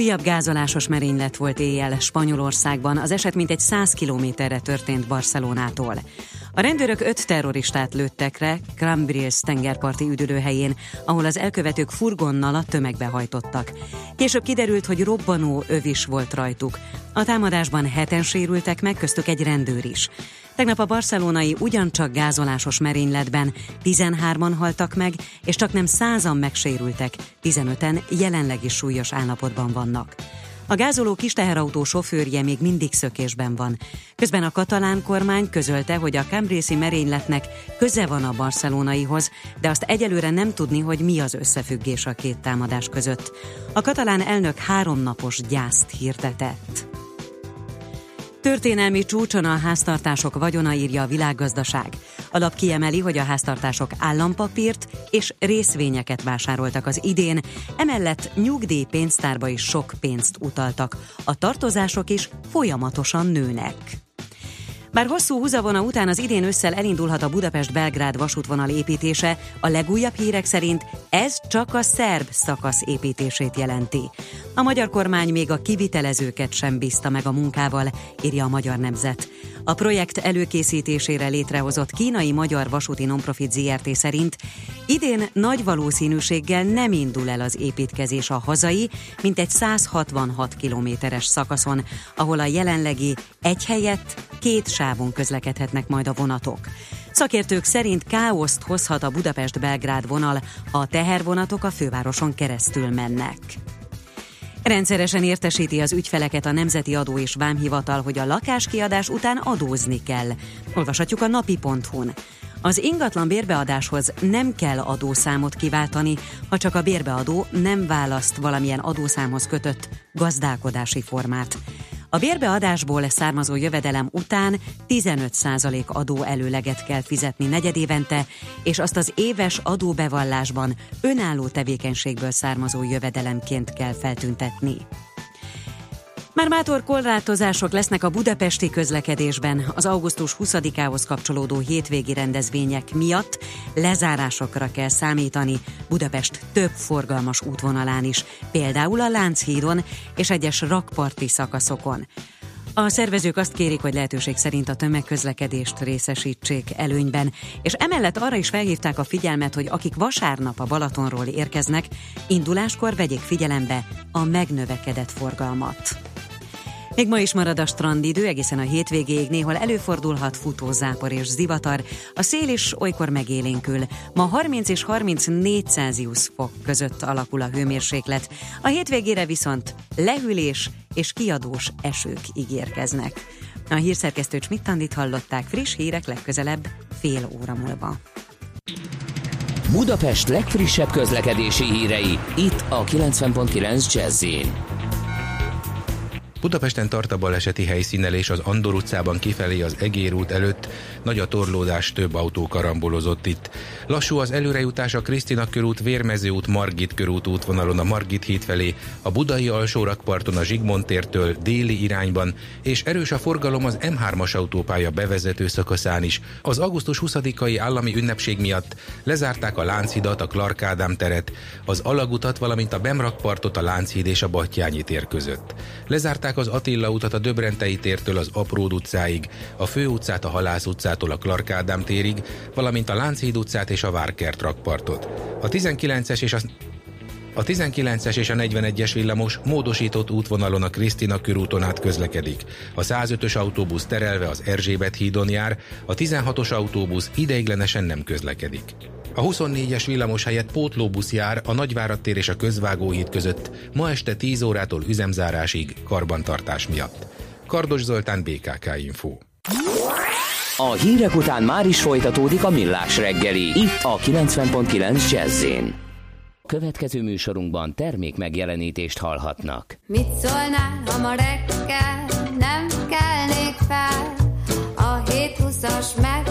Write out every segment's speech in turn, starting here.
Újabb gázolásos merénylet volt éjjel Spanyolországban, az eset mintegy 100 kilométerre történt Barcelonától. A rendőrök öt terroristát lőttek le Crambriels tengerparti üdülőhelyén, ahol az elkövetők furgonnal a tömegbe hajtottak. Később kiderült, hogy robbanó öv is volt rajtuk. A támadásban heten sérültek meg, köztük egy rendőr is. Tegnap a barcelonai ugyancsak gázolásos merényletben 13-an haltak meg, és csak nem százan megsérültek, 15-en jelenleg is súlyos állapotban vannak. A gázoló kis teherautó sofőrje még mindig szökésben van. Közben a katalán kormány közölte, hogy a Cambrisi merényletnek köze van a barcelonaihoz, de azt egyelőre nem tudni, hogy mi az összefüggés a két támadás között. A katalán elnök háromnapos gyászt hirdetett. Történelmi csúcson a háztartások vagyona írja a világgazdaság. A lap kiemeli, hogy a háztartások állampapírt és részvényeket vásároltak az idén, emellett nyugdíj pénztárba is sok pénzt utaltak. A tartozások is folyamatosan nőnek. Bár hosszú húzavona után az idén ősszel elindulhat a Budapest-Belgrád vasútvonal építése, a legújabb hírek szerint ez csak a szerb szakasz építését jelenti. A magyar kormány még a kivitelezőket sem bízta meg a munkával, írja a Magyar Nemzet. A projekt előkészítésére létrehozott kínai-magyar vasúti nonprofit ZRT szerint idén nagy valószínűséggel nem indul el az építkezés a hazai, mint egy 166 kilométeres szakaszon, ahol a jelenlegi egy helyett két sávon közlekedhetnek majd a vonatok. Szakértők szerint káoszt hozhat a Budapest-Belgrád vonal, ha a tehervonatok a fővároson keresztül mennek. Rendszeresen értesíti az ügyfeleket a Nemzeti Adó és Vámhivatal, hogy a lakáskiadás után adózni kell. Olvashatjuk a napi.hu-n. Az ingatlan bérbeadáshoz nem kell adószámot kiváltani, ha csak a bérbeadó nem választ valamilyen adószámhoz kötött gazdálkodási formát. A bérbeadásból származó jövedelem után 15% adó előleget kell fizetni negyedévente, és azt az éves adóbevallásban önálló tevékenységből származó jövedelemként kell feltüntetni. Már mátor korlátozások lesznek a budapesti közlekedésben. Az augusztus 20-ához kapcsolódó hétvégi rendezvények miatt lezárásokra kell számítani Budapest több forgalmas útvonalán is, például a Lánchídon és egyes rakparti szakaszokon. A szervezők azt kérik, hogy lehetőség szerint a tömegközlekedést részesítsék előnyben, és emellett arra is felhívták a figyelmet, hogy akik vasárnap a Balatonról érkeznek, induláskor vegyék figyelembe a megnövekedett forgalmat. Még ma is marad a strandidő, egészen a hétvégéig néhol előfordulhat futózápor és zivatar, a szél is olykor megélénkül. Ma 30 és 34 Celsius fok között alakul a hőmérséklet, a hétvégére viszont lehűlés és kiadós esők ígérkeznek. A hírszerkesztő Csmittandit hallották friss hírek legközelebb fél óra múlva. Budapest legfrissebb közlekedési hírei itt a 90.9 jazz Budapesten tart a baleseti helyszínnel és az Andor utcában kifelé az Egér út előtt nagy a torlódás, több autó karambolozott itt. Lassú az előrejutás a Krisztina körút, Vérmező út, Margit körút útvonalon a Margit híd felé, a Budai alsórakparton a Zsigmond tértől déli irányban, és erős a forgalom az M3-as autópálya bevezető szakaszán is. Az augusztus 20-ai állami ünnepség miatt lezárták a Lánchidat, a Clark Ádám teret, az Alagutat, valamint a Bemrakpartot a Lánchíd és a Battyányi tér között. Lezárták Bezárták az Attila utat a Döbrentei tértől az Apród utcáig, a Főutcát a Halász utcától a Clark Ádám térig, valamint a Lánchíd utcát és a Várkert rakpartot. A 19-es és a a 19-es és a 41-es villamos módosított útvonalon a Krisztina körúton át közlekedik. A 105-ös autóbusz terelve az Erzsébet hídon jár, a 16-os autóbusz ideiglenesen nem közlekedik. A 24-es villamos helyett pótlóbusz jár a Nagyvárad tér és a Közvágóhíd között ma este 10 órától üzemzárásig karbantartás miatt. Kardos Zoltán, BKK Info. A hírek után már is folytatódik a millás reggeli, itt a 90.9 jazz Következő műsorunkban termék megjelenítést hallhatnak. Mit szólnál, ha ma reggel nem kelnék fel? A 720-as metró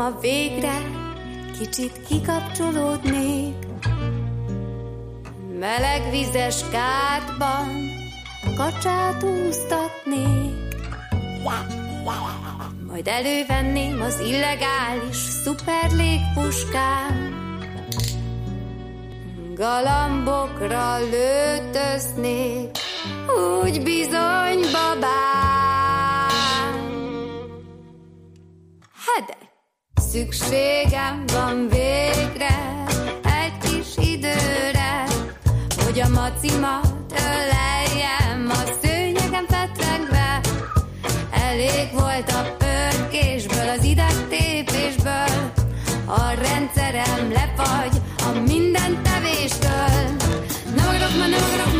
ma végre kicsit kikapcsolódnék. Meleg vizes kádban kacsát úsztatnék. Majd elővenném az illegális szuperlégpuskám. Galambokra lőtöznék, úgy bizony babám. Szükségem van végre egy kis időre, hogy a macimat öleljem a szőnyegem petregve. Elég volt a pörkésből, az idegtépésből, a rendszerem lefagy a minden tevéstől. Nem akarok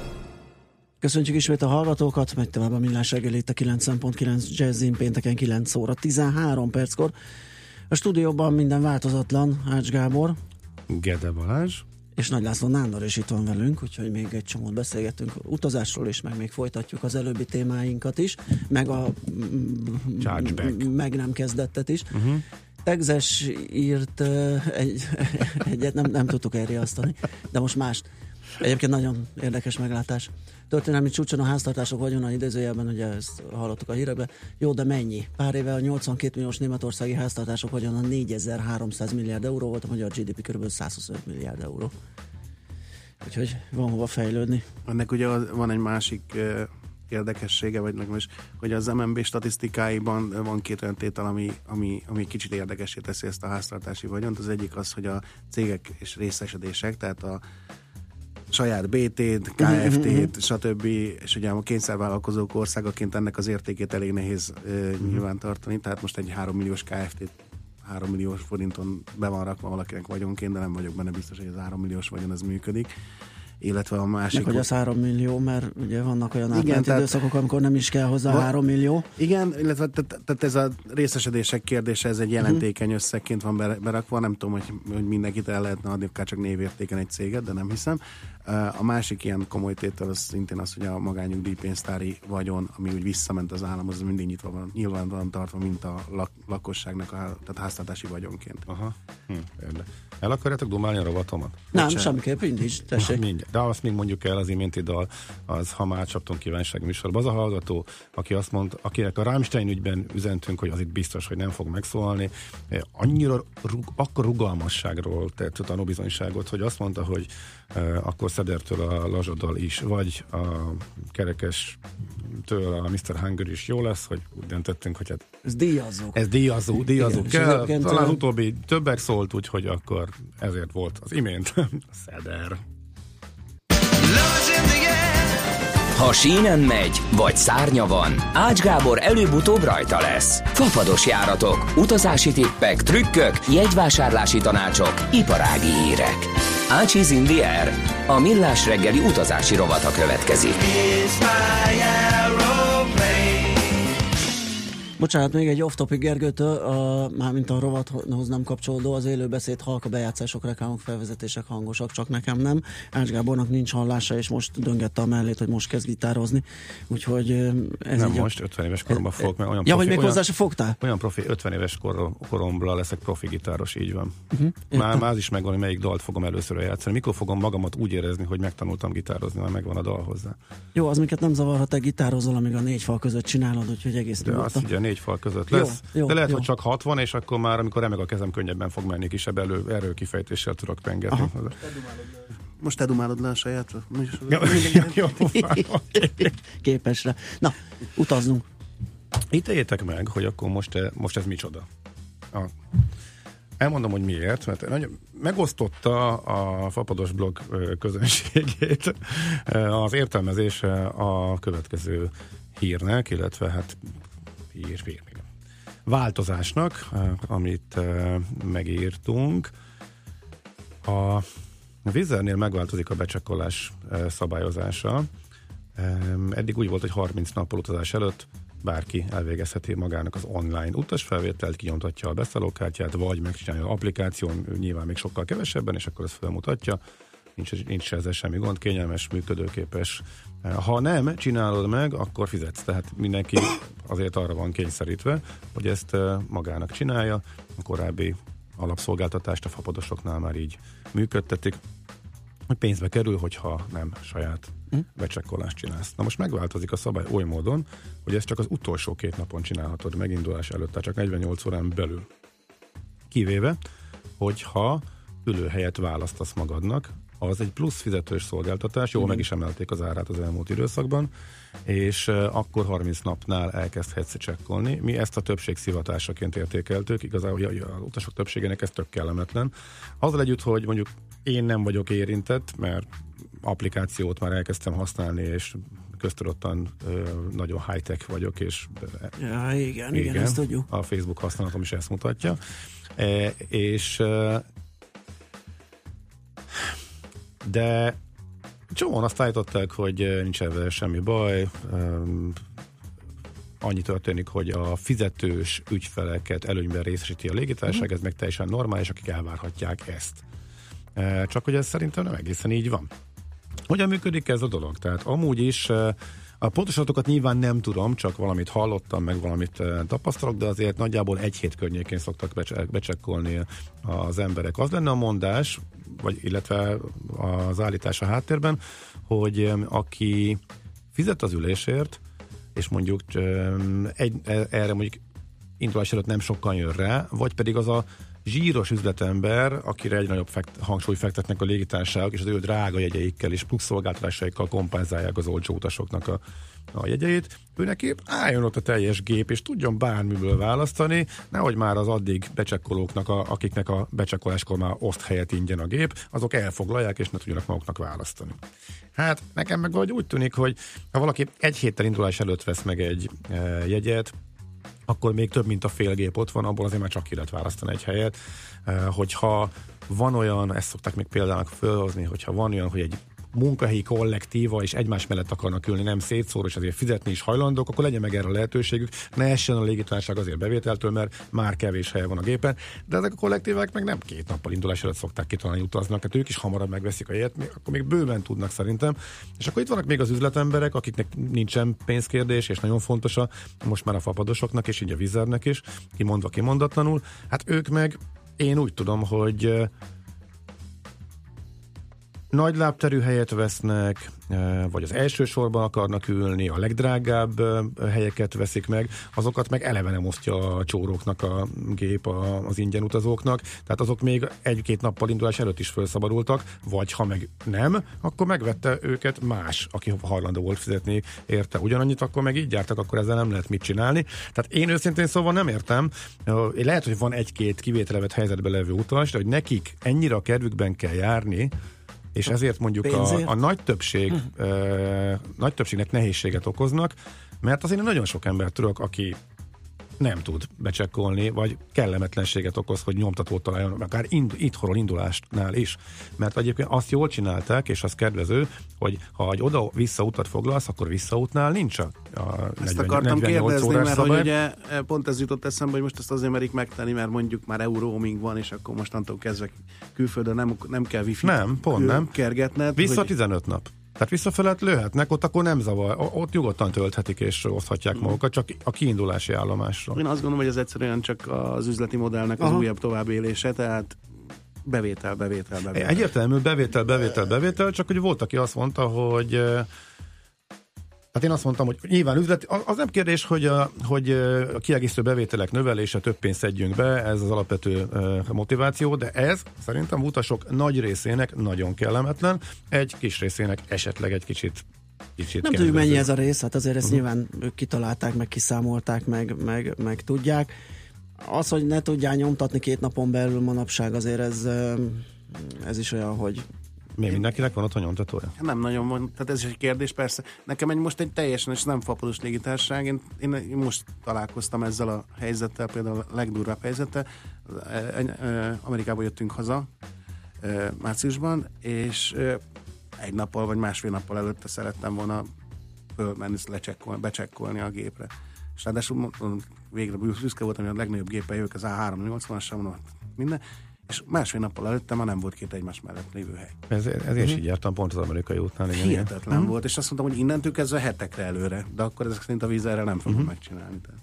Köszöntjük ismét a hallgatókat, megy tovább a millás reggel itt a 9.9 Jazzin pénteken 9 óra 13 perckor. A stúdióban minden változatlan, Ács Gábor Gede Balázs. és Nagy László Nándor is itt van velünk, úgyhogy még egy csomót beszélgetünk utazásról is, meg még folytatjuk az előbbi témáinkat is, meg a mm, Chargeback. meg nem kezdettet is. Mhm. Uh-huh. Tegzes írt uh, egy, egyet, nem, nem tudtuk elriasztani, de most mást. Egyébként nagyon érdekes meglátás. Történelmi csúcson a háztartások vagyona idézőjelben, ugye ezt hallottuk a hírekben. Jó, de mennyi? Pár éve a 82 milliós németországi háztartások vagyona 4300 milliárd euró volt, a magyar GDP kb. 125 milliárd euró. Úgyhogy van hova fejlődni. Ennek ugye van egy másik eh, érdekessége, vagy nekem is, hogy az MNB statisztikáiban van két olyan tétel, ami, ami, ami kicsit érdekesé teszi ezt a háztartási vagyont. Az egyik az, hogy a cégek és részesedések, tehát a saját BT-t, KFT-t, stb. És ugye a kényszervállalkozók országaként ennek az értékét elég nehéz uh, nyilván tartani, tehát most egy 3 milliós KFT-t 3 milliós forinton be van rakva valakinek vagyonként, de nem vagyok benne biztos, hogy az 3 milliós vagyon ez működik. Illetve a másik... Meg hogy az 3 millió, mert ugye vannak olyan átmeneti tehát- időszakok, amikor nem is kell hozzá Va- 3 millió. Igen, illetve te- tehát ez a részesedések kérdése, ez egy jelentékeny összegként van berakva. Nem tudom, hogy, hogy mindenkit el lehetne adni, akár csak névértéken egy céget, de nem hiszem. Uh, A másik ilyen komoly tétel az szintén az, hogy a magányugdíjpénztári vagyon, ami úgy visszament az államhoz, az mindig nyitva van, nyilván van tartva, mint a lak- lakosságnak, a, há- tehát háztartási vagyonként. Aha, hm, érde. El akarjátok dumálni a rovatomat? Nem, Bocsánat. semmiképp, indíts, tessék. Mindjárt. De azt még mondjuk el az iménti dal, az ha már csaptunk kívánság műsorba. Az a hallgató, aki azt mondta, akinek a Rammstein ügyben üzentünk, hogy az itt biztos, hogy nem fog megszólalni, eh, annyira rug, akkor rugalmasságról tett tanúbizonyságot, hogy azt mondta, hogy eh, akkor Szedertől a Lazsoddal is, vagy a kerekes től a Mr. Hunger is jó lesz, hogy úgy döntöttünk, hogy hát Ez díjazó. ez díjazó, díjazó Igen, kell. Talán ö, utóbbi többek szólt, úgyhogy akkor ezért volt az imént Szeder. Ha sínen megy, vagy szárnya van, Ács Gábor előbb-utóbb rajta lesz. Fafados járatok, utazási tippek, trükkök, jegyvásárlási tanácsok, iparági hírek. Ácsiz in the air. A millás reggeli utazási rovata következik. Bocsánat, még egy off-topic Gergőtől, a, mármint a rovathoz nem kapcsolódó, az élőbeszéd halka bejátszások, reklámok, felvezetések hangosak, csak nekem nem. Ács Gábornak nincs hallása, és most döngette a mellét, hogy most kezd gitározni. Úgyhogy ez Nem így a- most, 50 éves koromban fogok, mert olyan Ja, profi, hogy még olyan, hozzá se fogtál? olyan profi, 50 éves kor, koromban leszek profi gitáros, így van. Uh-huh, már, már az is megvan, hogy melyik dalt fogom először játszani. Mikor fogom magamat úgy érezni, hogy megtanultam gitározni, már megvan a dal hozzá. Jó, az minket nem zavar, ha te gitározol, amíg a négy fal között csinálod, úgyhogy egész De az nyugodtan. ugye négy fal között Jó, lesz. jó, de lehet, jó. hogy csak 60, és akkor már, amikor remeg a kezem, könnyebben fog menni, kisebb elő, erőkifejtéssel tudok pengetni. Most te dumálod le a saját Ja, jó, Képesre. Na, utazzunk. Ítéljétek meg, hogy akkor most, eh, most ez micsoda. A, elmondom, hogy miért, mert nagyon megosztotta a Fapados blog ö, közönségét ö, az értelmezése a következő hírnek, illetve hát hír, igen. változásnak, ö, amit ö, megírtunk. A Vizernél megváltozik a becsekkolás ö, szabályozása. Eddig úgy volt, hogy 30 nappal utazás előtt bárki elvégezheti magának az online utasfelvételt, kinyomtatja a beszállókártyát, vagy megcsinálja az applikáción, nyilván még sokkal kevesebben, és akkor ezt felmutatja. Nincs, nincs ezzel semmi gond, kényelmes, működőképes. Ha nem csinálod meg, akkor fizetsz. Tehát mindenki azért arra van kényszerítve, hogy ezt magának csinálja. A korábbi alapszolgáltatást a fapadosoknál már így működtetik hogy pénzbe kerül, hogyha nem saját becsekkolást csinálsz. Na most megváltozik a szabály oly módon, hogy ezt csak az utolsó két napon csinálhatod megindulás előtt, tehát csak 48 órán belül. Kivéve, hogyha ülőhelyet választasz magadnak, az egy plusz fizetős szolgáltatás, jól meg is emelték az árát az elmúlt időszakban, és akkor 30 napnál elkezdhetsz csekkolni. Mi ezt a többség szivatásaként értékeltük, igazából hogy az utasok többségének ez tök kellemetlen. Azzal együtt, hogy mondjuk én nem vagyok érintett, mert applikációt már elkezdtem használni, és köztudottan nagyon high-tech vagyok, és Ja, igen, igen, igen ezt tudjuk. a Facebook használatom is ezt mutatja. E, és de csomóan azt állították, hogy nincs ezzel semmi baj, um, annyi történik, hogy a fizetős ügyfeleket előnyben részesíti a légitársaság, ez meg teljesen normális, akik elvárhatják ezt. Csak hogy ez szerintem nem egészen így van. Hogyan működik ez a dolog? Tehát amúgy is a pontos adatokat nyilván nem tudom, csak valamit hallottam, meg valamit eh, tapasztalok, de azért nagyjából egy hét környékén szoktak becs- becsekkolni az emberek. Az lenne a mondás, vagy illetve az állítás a háttérben, hogy aki fizet az ülésért, és mondjuk egy, e- erre mondjuk indulás előtt nem sokan jön rá, vagy pedig az a zsíros üzletember, akire egy nagyobb fekt, hangsúly fektetnek a légitársaságok, és az ő drága jegyeikkel és plusz szolgáltatásaikkal kompenzálják az olcsó utasoknak a, a jegyeit. Ő neki álljon ott a teljes gép, és tudjon bármiből választani, nehogy már az addig becsekkolóknak, a, akiknek a becsekkoláskor már oszt helyet ingyen a gép, azok elfoglalják, és ne tudjanak maguknak választani. Hát nekem meg úgy tűnik, hogy ha valaki egy héttel indulás előtt vesz meg egy e, jegyet, akkor még több, mint a fél gép ott van, abból azért már csak ki lehet választani egy helyet. Eh, Hogyha van olyan, ezt szokták még példának fölhozni, hogyha van olyan, hogy egy munkahelyi kollektíva, és egymás mellett akarnak ülni, nem szétszór, és azért fizetni is hajlandók, akkor legyen meg erre a lehetőségük. Ne essen a légitársaság azért bevételtől, mert már kevés hely van a gépen. De ezek a kollektívák meg nem két nappal indulás előtt szokták kitalálni, utaznak, hát ők is hamarabb megveszik a jegyet, akkor még bőven tudnak szerintem. És akkor itt vannak még az üzletemberek, akiknek nincsen pénzkérdés, és nagyon fontos a, most már a fapadosoknak, és így a vizernek is, kimondva kimondatlanul. Hát ők meg én úgy tudom, hogy nagy lábterű helyet vesznek, vagy az első sorban akarnak ülni, a legdrágább helyeket veszik meg, azokat meg eleve nem osztja a csóróknak a gép az ingyen utazóknak, tehát azok még egy-két nappal indulás előtt is felszabadultak, vagy ha meg nem, akkor megvette őket más, aki hajlandó volt fizetni érte ugyanannyit, akkor meg így jártak, akkor ezzel nem lehet mit csinálni. Tehát én őszintén szóval nem értem, lehet, hogy van egy-két kivételevett helyzetben levő utas, de hogy nekik ennyire a kedvükben kell járni, és ezért mondjuk Pénzért? a, a nagy többség, ö, nagy többségnek nehézséget okoznak, mert azért nagyon sok embert tudok, aki nem tud becsekkolni, vagy kellemetlenséget okoz, hogy nyomtatót találjon, akár ind, itthonról indulásnál is. Mert egyébként azt jól csinálták, és az kedvező, hogy ha egy oda-vissza utat foglalsz, akkor visszaútnál nincs a, a Ezt 40, akartam 48 kérdezni, mert hogy ugye e, pont ez jutott eszembe, hogy most ezt azért merik megtenni, mert mondjuk már euróming van, és akkor mostantól kezdve külföldön nem, nem kell wifi Nem, pont nem. kergetned. Vissza hogy 15 nap. Tehát visszafelett lőhetnek, ott akkor nem zavar, ott nyugodtan tölthetik és oszthatják Mm. magukat, csak a kiindulási állomásról. Én azt gondolom, hogy ez egyszerűen csak az üzleti modellnek az Aha. újabb továbbélése, tehát bevétel, bevétel, bevétel. Egyértelmű bevétel, bevétel, bevétel, csak hogy volt, aki azt mondta, hogy eh, Hát én azt mondtam, hogy nyilván üzlet, az nem kérdés, hogy a, hogy a kiegészítő bevételek növelése, több pénzt szedjünk be, ez az alapvető motiváció, de ez szerintem utasok nagy részének nagyon kellemetlen, egy kis részének esetleg egy kicsit Kicsit nem tudjuk mennyi ez a rész, hát azért ezt uh-huh. nyilván ők kitalálták, meg kiszámolták, meg, meg, meg tudják. Az, hogy ne tudják nyomtatni két napon belül manapság, azért ez, ez is olyan, hogy mi mindenkinek van otthon nyomtatója? Nem nagyon van, tehát ez is egy kérdés persze. Nekem egy most egy teljesen, és nem fapados légitársaság, én, én, most találkoztam ezzel a helyzettel, például a legdurvább helyzettel. Amerikába jöttünk haza márciusban, és egy nappal vagy másfél nappal előtte szerettem volna fölmenni, lecsekkolni, becsekkolni a gépre. És ráadásul végre büszke voltam, hogy a legnagyobb gépen jövök, az A380-as, mondom, minden, és másfél nappal előtte már nem volt két egymás mellett lévő hely. Ez, ez uh-huh. is így jártam pont az amerikai útnál. Igen, Hihetetlen uh-huh. volt, és azt mondtam, hogy innentől kezdve hetekre előre, de akkor ezek szerint a víz erre nem fogom uh-huh. megcsinálni. Tehát.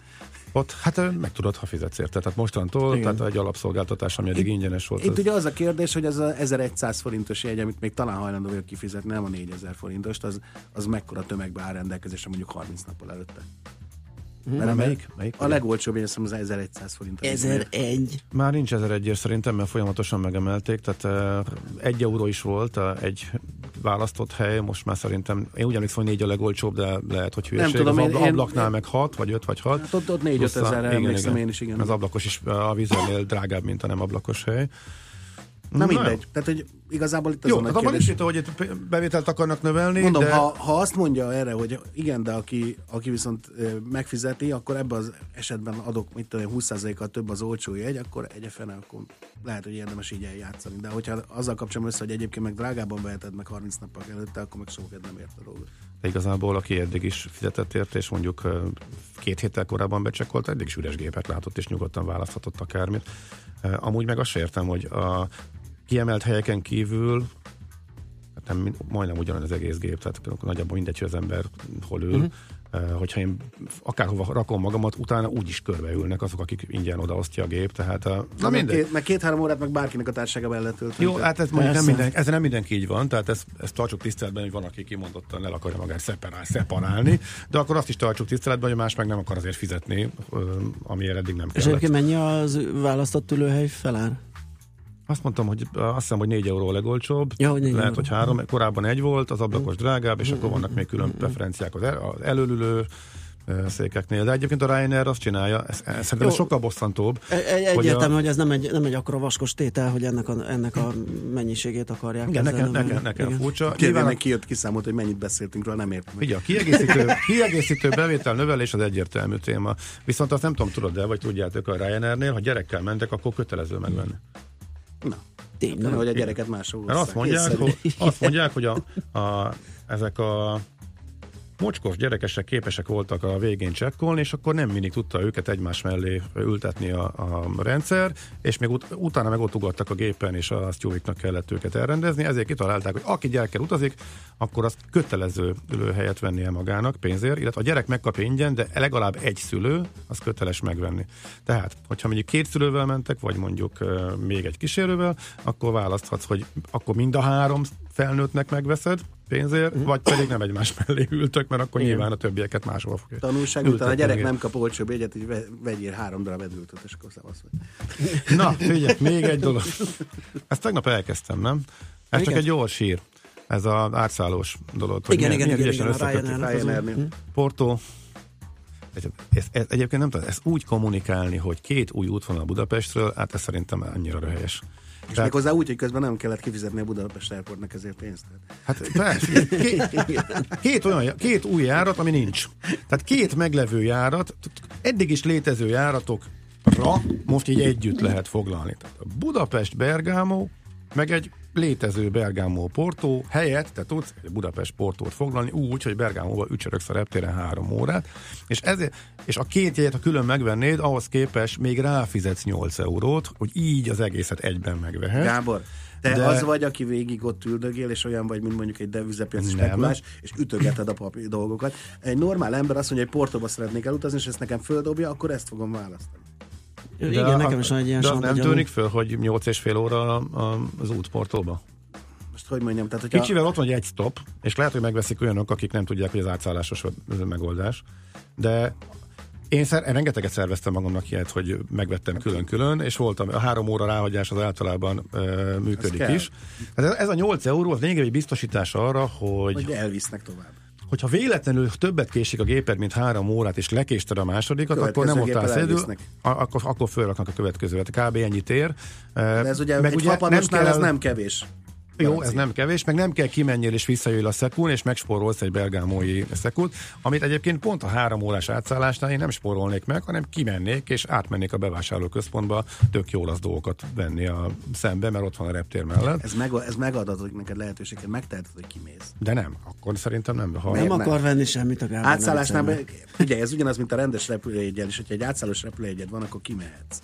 Ott, hát meg tudod, ha fizetsz érte. Tehát mostantól, Igen. tehát egy alapszolgáltatás, ami eddig itt, ingyenes volt. Itt az... ugye az a kérdés, hogy ez a 1100 forintos jegy, amit még talán hajlandó vagyok kifizetni, nem a 4000 forintost, az, az mekkora tömegbe áll rendelkezésre mondjuk 30 nappal előtte. Mert melyik? melyik? A legolcsóbb, én az 1100 forint. 1001. Már nincs 1001 szerintem, mert folyamatosan megemelték, tehát uh, egy euró is volt uh, egy választott hely, most már szerintem, én úgy emlékszem, hogy négy a legolcsóbb, de lehet, hogy hülyeség. Nem tudom, az én, ablaknál én, meg 6, vagy 5, vagy 6. Hát ott, ott 4 ezerre emlékszem én is, igen. Az ablakos is a vízernél drágább, mint a nem ablakos hely. Na, Na mindegy. Jó. Tehát, hogy igazából itt az Jó, a nagy hát kérdés. Jó, hogy itt bevételt akarnak növelni. Mondom, de... ha, ha, azt mondja erre, hogy igen, de aki, aki viszont megfizeti, akkor ebben az esetben adok, mit tudom, 20%-kal több az olcsó jegy, akkor egyefene, akkor lehet, hogy érdemes így eljátszani. De hogyha azzal kapcsolatban össze, hogy egyébként meg drágában veheted meg 30 nappal előtte, akkor meg sokat nem ért a dolgot. De igazából, aki eddig is fizetett érte, és mondjuk két héttel korábban becsekkolt, eddig is üres gépet látott, és nyugodtan választhatott akármit. Amúgy meg azt értem, hogy a kiemelt helyeken kívül hát nem, majdnem ugyanaz az egész gép, tehát nagyjából mindegy, hogy az ember hol ül. Uh-huh. Uh, hogyha én akárhova rakom magamat, utána úgy is körbeülnek azok, akik ingyen odaosztja a gép, tehát uh, na, na két, meg két-három órát meg bárkinek a társasága el lehet Jó, hát ez mondjuk nem minden, ez nem mindenki így van, tehát ezt, ezt tartsuk tiszteletben, hogy van, aki kimondottan el akarja magát szeparál, szeparálni, de akkor azt is tartsuk tiszteletben, hogy más meg nem akar azért fizetni, amiért eddig nem kellett. És egyébként mennyi az választott ülőhely felár? Azt mondtam, hogy azt hiszem, hogy 4 euró a legolcsóbb. Ja, hogy Lehet, euró. hogy három. Korábban egy volt, az ablakos drágább, és akkor vannak még külön preferenciák az, el, az előülő székeknél. De egyébként a Ryanair azt csinálja, ez, ez szerintem sokkal bosszantóbb. Egy, egyértelmű, hogy, a... hogy ez nem egy, nem egy akkora vaskos tétel, hogy ennek a, ennek a mennyiségét akarják. Igen, nekem, nekem, nekem furcsa. Nyilván kijött, kiszámolt, hogy mennyit beszéltünk róla, nem értem. Ugye, a kiegészítő, kiegészítő bevétel növelés az egyértelmű téma. Viszont azt nem tudom, tudod de vagy tudjátok a Ryanairnél, ha gyerekkel mentek, akkor kötelező megvenni. Na, tényleg. hogy a gyereket máshol azt mondják, hogy, azt mondják, hogy a, a, ezek a mocskos gyerekesek képesek voltak a végén csekkolni, és akkor nem mindig tudta őket egymás mellé ültetni a, a rendszer, és még ut- utána meg ott ugattak a gépen, és a sztjóiknak kellett őket elrendezni, ezért kitalálták, hogy aki gyerekkel utazik, akkor azt kötelező ülőhelyet vennie magának pénzért, illetve a gyerek megkapja ingyen, de legalább egy szülő, az köteles megvenni. Tehát, hogyha mondjuk két szülővel mentek, vagy mondjuk uh, még egy kísérővel, akkor választhatsz, hogy akkor mind a három felnőttnek megveszed pénzért, mm. vagy pedig nem egymás mellé ültök, mert akkor Igen. nyilván a többieket máshol fogja. Tanulság után a gyerek nem kap olcsóbb egyet, hogy vegyél három darab edültöt, és akkor szavasz vagy. Na, figyelj, még egy dolog. Ezt tegnap elkezdtem, nem? Ez csak egy gyors hír. Ez az átszállós dolog. Igen, igen, igen, igen, igen, igen, Porto, ez, ez, egyébként nem tudom, ezt úgy kommunikálni, hogy két új útvonal Budapestről, hát ez szerintem annyira röhelyes. És Tehát... hozzá úgy, hogy közben nem kellett kifizetni a Budapest Airportnak ezért pénzt. Hát persze, két, két, olyan, két új járat, ami nincs. Tehát két meglevő járat, eddig is létező járatokra most így együtt lehet foglalni. Tehát a Budapest Bergamo, meg egy létező Bergamo Portó helyett te tudsz Budapest Portót foglalni úgy, hogy Bergámóba ücsöröksz a reptéren három órát, és, ezért, és a két jegyet, ha külön megvennéd, ahhoz képest még ráfizetsz 8 eurót, hogy így az egészet egyben megvehet. Gábor, te de... az vagy, aki végig ott üldögél, és olyan vagy, mint mondjuk egy devizapiaci spekulás, és ütögeted a papi dolgokat. Egy normál ember azt mondja, hogy Portóba szeretnék elutazni, és ezt nekem földobja, akkor ezt fogom választani. De Igen, nekem is van egy ilyen De nem tűnik föl, hogy 8 és fél óra az útportóba? Most hogy mondjam, tehát hogyha... Kicsivel ott van egy stop, és lehet, hogy megveszik olyanok, akik nem tudják, hogy az átszállásos megoldás. De én, szer, én rengeteget szerveztem magamnak ilyet, hogy megvettem külön-külön, és voltam, a három óra ráhagyás az általában ö, működik is. Ez, ez a 8 euró az lényegében egy biztosítás arra, hogy... Hogy elvisznek tovább. Hogyha véletlenül többet késik a géped, mint három órát, és lekésted a másodikat, akkor nem ott állsz idő, akkor, akkor fölraknak a következőt. Kb. ennyit ér. De ez ugye Meg egy ugye nem kell, ez nem kevés. Jó, ez nem kevés, meg nem kell kimenjél és visszajöjjél a szekún, és megspórolsz egy belgámói szekút, amit egyébként pont a három órás átszállásnál én nem spórolnék meg, hanem kimennék és átmennék a bevásárlóközpontba tök jó az dolgokat venni a szembe, mert ott van a reptér mellett. Ez, meg, ez megadatok neked lehetőséget, megteheted, hogy kimész. De nem, akkor szerintem nem. Ha nem, nem akar venni semmit a Gábor. Átszállásnál, ugye ez ugyanaz, mint a rendes repülőjegyel, és hogyha egy átszállós repülőjegyed van, akkor kimehetsz.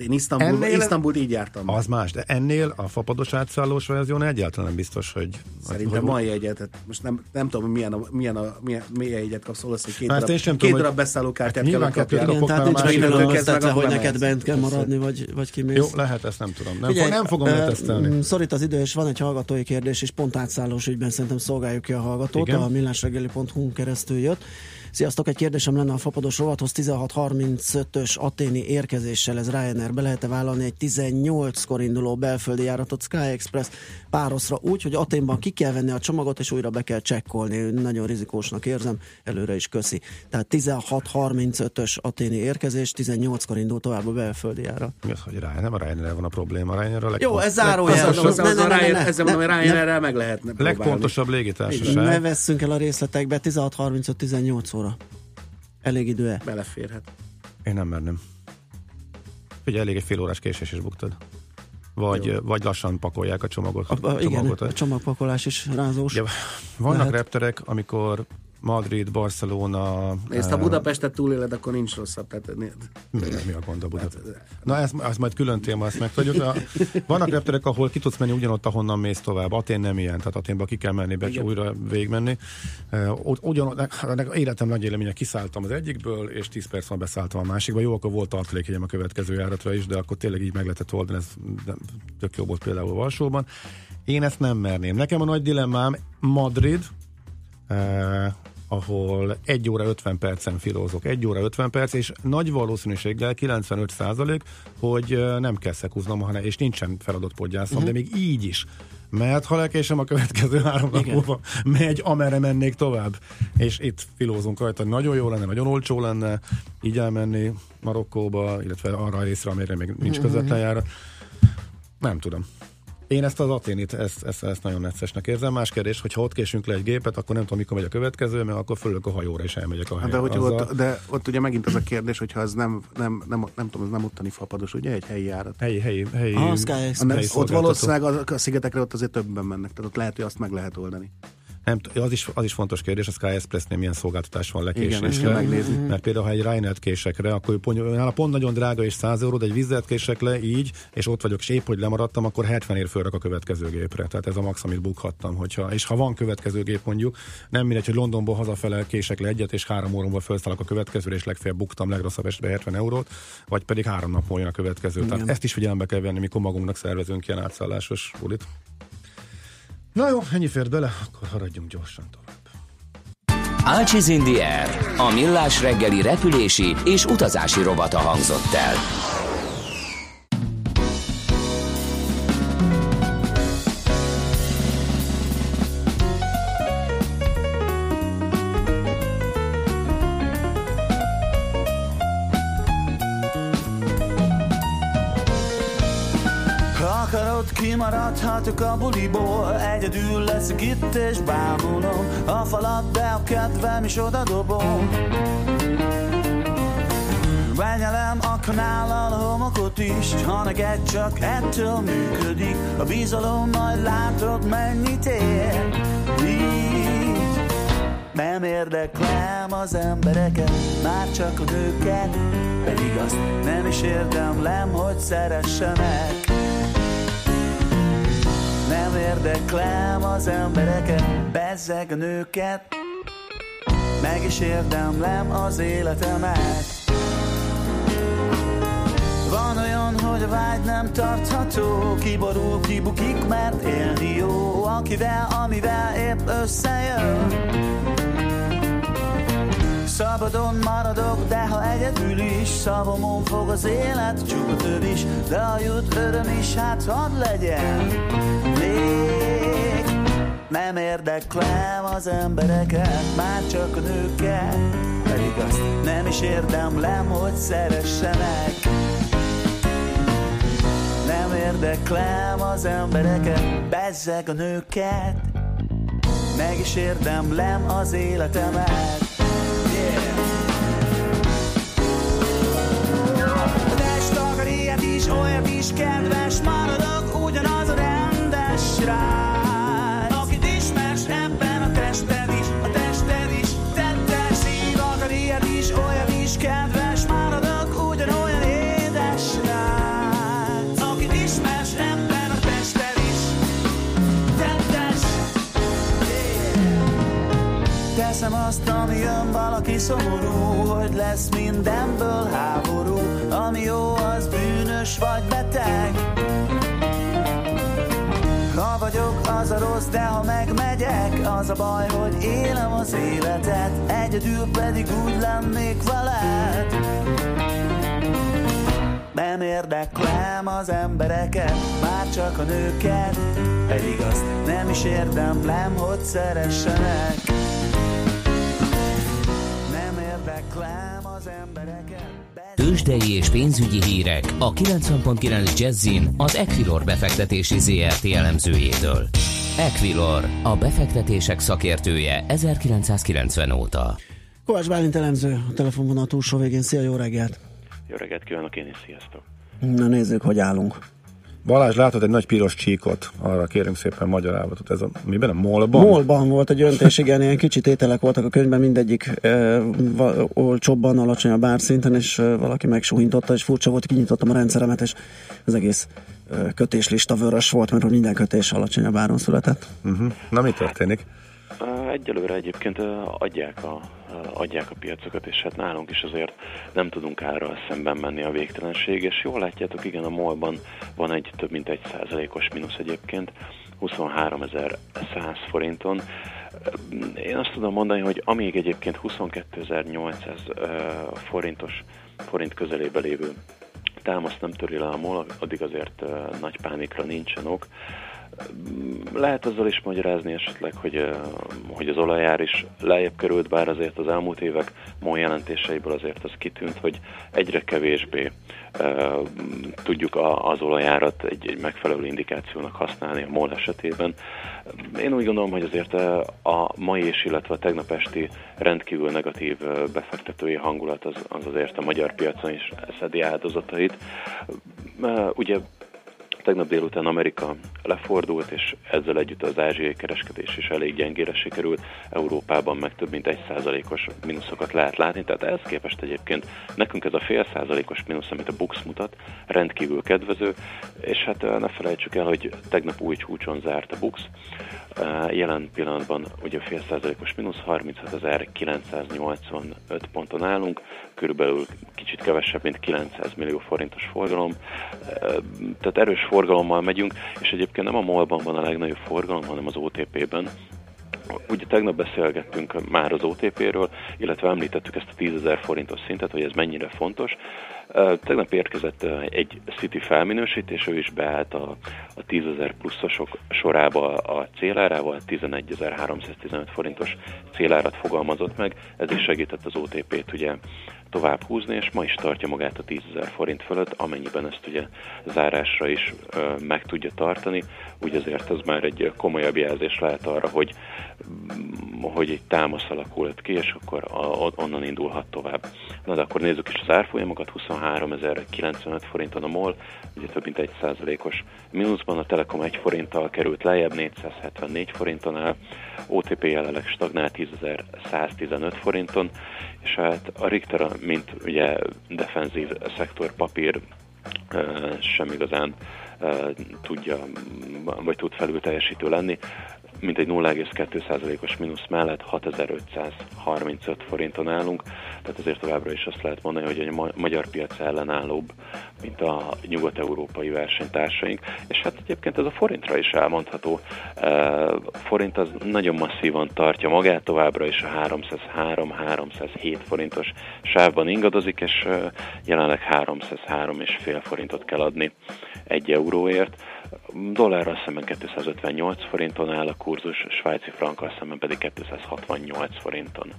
Én Isztambul, ennél, Isztambul így jártam. Az más, de ennél a fapados átszállós verzión egyáltalán nem biztos, hogy... Szerintem mai egyet, most nem, nem tudom, hogy milyen, a, milyen, a, milyen, milyen egyet kapsz, hogy két darab, két tudom, darab beszállókártyát hát kell kapjál. Igen, tehát nincs megkülönböztetve, hogy neked bent kell maradni, vagy, vagy kimész. Jó, lehet, ezt nem tudom. Nem, Figyelj, nem fogom uh, letesztelni. Szorít az idő, és van egy hallgatói kérdés, és pont átszállós ügyben szerintem szolgáljuk ki a hallgatót. A millásregeli.hu keresztül jött. Sziasztok, egy kérdésem lenne a fapados rovathoz. 16.35-ös aténi érkezéssel, ez Ryanair be lehet-e vállalni egy 18-kor induló belföldi járatot? Sky Express pároszra úgy, hogy Aténban ki kell venni a csomagot, és újra be kell csekkolni. Nagyon rizikósnak érzem, előre is köszi. Tehát 16.35-ös aténi érkezés, 18-kor indul tovább a belföldi járat. Mi az, hogy Ryanair? Nem a Ryanair van a probléma, a Ryanair a Jó, ez zárójel. Ezzel mondom, hogy Ryanair meg lehetne Legpontosabb légitársaság. Ne vesszünk el a részletekbe, 16.35-18 óra. Elég idő-e? Beleférhet. Én nem merném. Ugye elég egy fél órás késés is buktad. Vagy, vagy lassan pakolják a csomagot. A, a, igen, a csomagpakolás is rázós. Ja, vannak lehet. repterek, amikor Madrid, Barcelona... Nézd, ha Budapestet túléled, akkor nincs rosszabb. Tehát... Mi, mi a gond a Budapest? Hát, Na, ez, ez majd külön téma, ezt meg tudjuk. Vannak repterek, ahol ki tudsz menni ugyanott, ahonnan mész tovább. Atén nem ilyen, tehát Aténba ki kell menni, be újra végigmenni. Ugyan, életem nagy élménye, kiszálltam az egyikből, és 10 perc van beszálltam a másikba. Jó, akkor volt tartalékjegyem a következő járatra is, de akkor tényleg így meg lehetett oldani, ez tök jó volt például Varsóban. Én ezt nem merném. Nekem a nagy dilemmám Madrid, ahol 1 óra 50 percen filózok, 1 óra 50 perc, és nagy valószínűséggel 95 százalék, hogy nem kell szekúznom, hanem, és nincsen feladott podgyászom, uh-huh. de még így is. Mert ha lekésem a következő három nap múlva, megy, amerre mennék tovább. És itt filózunk rajta, nagyon jó lenne, nagyon olcsó lenne így elmenni Marokkóba, illetve arra a részre, amire még nincs mhm. közvetlen járat. Nem tudom. Én ezt az aténit, ezt, ezt, ezt nagyon neccesnek érzem. Más kérdés, hogy ha ott késünk le egy gépet, akkor nem tudom, mikor megy a következő, mert akkor fölök a hajóra és elmegyek a helyre. De, hogy ott, de ott ugye megint az a kérdés, hogyha az nem, nem, nem, nem tudom, ez nem ottani fapados, ugye? Egy helyi járat. Helyi, helyi, helyi. Ah, Sky helyi ott valószínűleg a, a szigetekre ott azért többen mennek, tehát ott lehet, hogy azt meg lehet oldani. Nem, az is, az is fontos kérdés, a Sky Expressnél milyen szolgáltatás van lekésésre. megnézni. Mert például, ha egy Ryanair késekre, akkor pont, nála pont nagyon drága és 100 euró, de egy vizet kések le így, és ott vagyok, és épp, hogy lemaradtam, akkor 70 ér fölrak a következő gépre. Tehát ez a max, amit bukhattam. Hogyha, és ha van következő gép mondjuk, nem mindegy, hogy Londonból hazafele kések le egyet, és három órából felszállok a következőre, és legfeljebb buktam legrosszabb esetben 70 eurót, vagy pedig három nap jön a következő. Igen. Tehát ezt is figyelembe kell venni, mikor magunknak szervezünk ilyen átszállásos bulit. Na jó, ennyi fér bele, akkor haradjunk gyorsan tovább. Ácsiz Indier, a millás reggeli repülési és utazási robata hangzott el. kimaradhatok a buliból Egyedül leszek itt és bámulom. A falat, de a kedvem is oda dobom. Benyelem a kanállal homokot is Ha neked csak ettől működik. A bizalom majd látod mennyit ér. Így nem érdeklem az embereket Már csak a nőket Pedig azt nem is érdemlem, hogy szeressenek nem érdeklem az embereket, bezzeg a nőket. Meg is érdemlem az életemet. Van olyan, hogy a vágy nem tartható Kiborul, kibukik, mert élni jó Akivel, amivel épp összejön. Szabadon maradok, de ha egyedül is Szavamon fog az élet, csupa több is De a jut öröm is, hát hadd legyen Még nem érdeklem az embereket Már csak a nőket. Pedig azt nem is érdemlem, hogy szeressenek. Nem érdeklem az embereket Bezzeg a nőket. Meg is érdemlem az életemet. Olyat is kedves Teszem azt, ami jön valaki szomorú Hogy lesz mindenből háború Ami jó, az bűnös vagy beteg. Ha vagyok, az a rossz, de ha megmegyek Az a baj, hogy élem az életet Egyedül pedig úgy lennék veled. Nem érdeklem az embereket, már csak a nőket Pedig azt nem is érdemlem, hogy szeressenek Tőzsdei és pénzügyi hírek a 90.9 Jazzin az Equilor befektetési ZRT elemzőjétől. Equilor, a befektetések szakértője 1990 óta. Kovács Bálint elemző, a telefonvonal túlsó végén. Szia, jó reggelt! Jó reggelt kívánok én is, sziasztok! Na nézzük, hogy állunk. Balázs, látod egy nagy piros csíkot, arra kérünk szépen magyarázatot. Ez a, miben? A molban? Molban volt egy öntés, igen, ilyen kicsit ételek voltak a könyvben, mindegyik e, va, olcsóbban, alacsonyabb árszinten, és e, valaki megsúhintotta, és furcsa volt, kinyitottam a rendszeremet, és az egész e, kötéslista vörös volt, mert hogy minden kötés alacsonyabb áron született. Uh-huh. Na mi történik? Egyelőre egyébként adják a, adják a piacokat, és hát nálunk is azért nem tudunk árral szemben menni a végtelenség, és jól látjátok, igen, a molban van egy több mint egy százalékos mínusz egyébként, 23.100 forinton. Én azt tudom mondani, hogy amíg egyébként 22.800 forintos forint közelébe lévő támaszt nem töri le a MOL, addig azért nagy pánikra nincsen ok. Lehet azzal is magyarázni esetleg, hogy, hogy az olajár is lejjebb került, bár azért az elmúlt évek MOL jelentéseiből azért az kitűnt, hogy egyre kevésbé tudjuk az olajárat egy, egy megfelelő indikációnak használni a MOL esetében. Én úgy gondolom, hogy azért a mai és, illetve a tegnap esti rendkívül negatív befektetői hangulat az, az azért a magyar piacon is szedi áldozatait. Ugye Tegnap délután Amerika lefordult, és ezzel együtt az ázsiai kereskedés is elég gyengére sikerült. Európában meg több mint egy százalékos mínuszokat lehet látni, tehát ehhez képest egyébként nekünk ez a fél százalékos mínusz, amit a Bux mutat, rendkívül kedvező, és hát ne felejtsük el, hogy tegnap új csúcson zárt a Bux, jelen pillanatban ugye fél százalékos mínusz 36.985 ponton állunk, körülbelül kicsit kevesebb, mint 900 millió forintos forgalom, tehát erős forgalommal megyünk, és egyébként nem a MOL-ban van a legnagyobb forgalom, hanem az OTP-ben. Ugye tegnap beszélgettünk már az OTP-ről, illetve említettük ezt a 10 forintos szintet, hogy ez mennyire fontos. Tegnap érkezett egy City felminősítés, ő is beállt a, a 10 pluszosok sorába a célárával, 11.315 forintos célárat fogalmazott meg, ez is segített az OTP-t ugye tovább húzni, és ma is tartja magát a 10 forint fölött, amennyiben ezt ugye zárásra is ö, meg tudja tartani, úgy azért ez már egy komolyabb jelzés lehet arra, hogy, hogy egy támasz alakult ki, és akkor a, onnan indulhat tovább. Na de akkor nézzük is az árfolyamokat, 23.095 forinton a MOL, ugye több mint egy százalékos mínuszban, a Telekom 1 forinttal került lejjebb, 474 forinton áll, OTP jelenleg stagnál 10.115 forinton, és hát a Richter, mint ugye defenzív szektor papír sem igazán tudja, vagy tud felül teljesítő lenni. Mintegy 0,2%-os mínusz mellett 6535 forinton állunk, tehát azért továbbra is azt lehet mondani, hogy a magyar piac ellenállóbb, mint a nyugat-európai versenytársaink, és hát egyébként ez a forintra is elmondható. Forint az nagyon masszívan tartja magát, továbbra is a 303-307 forintos sávban ingadozik, és jelenleg 303,5 forintot kell adni egy euróért. Dollárral szemben 258 forinton áll a kurzus, svájci frankkal szemben pedig 268 forinton.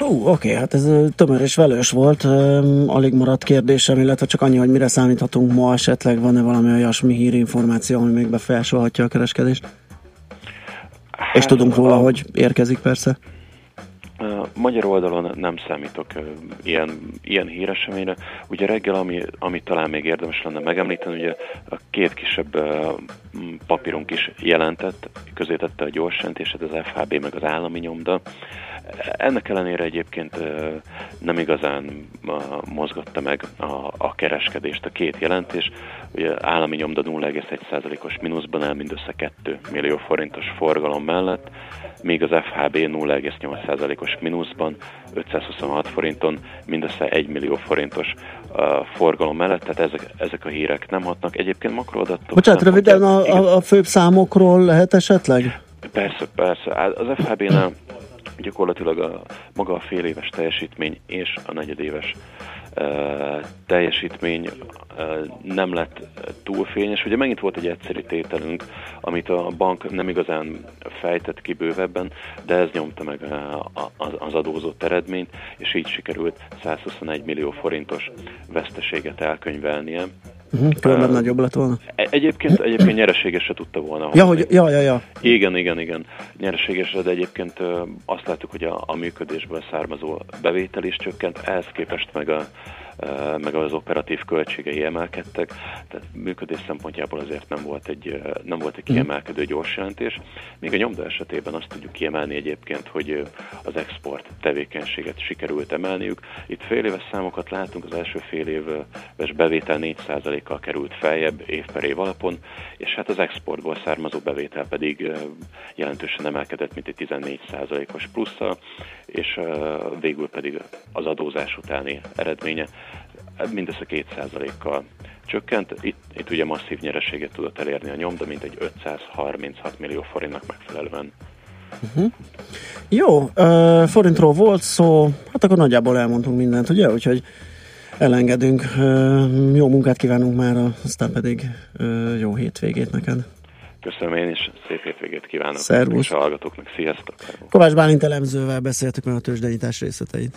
Ó, uh, oké, okay, hát ez tömör és velős volt. Alig maradt kérdésem, illetve csak annyi, hogy mire számíthatunk ma esetleg, van-e valami olyasmi hírinformáció, ami még befelsolhatja a kereskedést? Hát, és tudunk róla, a... hogy érkezik persze. Magyar oldalon nem számítok ilyen, ilyen híreseményre. Ugye reggel, ami, ami talán még érdemes lenne megemlíteni, ugye a két kisebb papírunk is jelentett, közé tette a gyors jelentését, az FHB meg az állami nyomda. Ennek ellenére egyébként nem igazán mozgatta meg a, a kereskedést a két jelentés. Ugye állami nyomda 0,1%-os mínuszban el mindössze 2 millió forintos forgalom mellett, míg az FHB 0,8%-os mínuszban 526 forinton mindössze 1 millió forintos uh, forgalom mellett, tehát ezek, ezek a hírek nem hatnak. Egyébként makroadatok... Bocsánat, röviden a, a, a főbb számokról lehet esetleg? Persze, persze. Az FHB-nál gyakorlatilag a, maga a fél éves teljesítmény és a negyedéves teljesítmény nem lett túl fényes. Ugye megint volt egy egyszerű tételünk, amit a bank nem igazán fejtett ki bővebben, de ez nyomta meg az adózott eredményt, és így sikerült 121 millió forintos veszteséget elkönyvelnie Uh-huh, uh, nagyobb lett volna. E- egyébként, egyébként nyereséges se tudta volna. Ja, hogy, ja, ja, ja. Igen, igen, igen. Nyereséges, de egyébként azt láttuk, hogy a, a működésből származó bevétel is csökkent, ehhez képest meg a meg az operatív költségei emelkedtek, tehát működés szempontjából azért nem volt egy, nem volt egy kiemelkedő gyors jelentés. Még a nyomda esetében azt tudjuk kiemelni egyébként, hogy az export tevékenységet sikerült emelniük. Itt fél éves számokat látunk, az első fél éves bevétel 4%-kal került feljebb év per év alapon, és hát az exportból származó bevétel pedig jelentősen emelkedett, mint egy 14%-os plusszal, és végül pedig az adózás utáni eredménye mindössze 2%-kal csökkent. Itt, itt ugye masszív nyereséget tudott elérni a nyom, de mint egy 536 millió forintnak megfelelően. Uh-huh. Jó, uh, forintról volt szó, hát akkor nagyjából elmondtunk mindent, ugye? Úgyhogy elengedünk. Uh, jó munkát kívánunk már, aztán pedig uh, jó hétvégét neked. Köszönöm én is, szép hétvégét kívánok. Szervusz. a hallgatóknak, sziasztok. Kovács Bálint elemzővel beszéltük meg a tőzsdenyítás részleteit.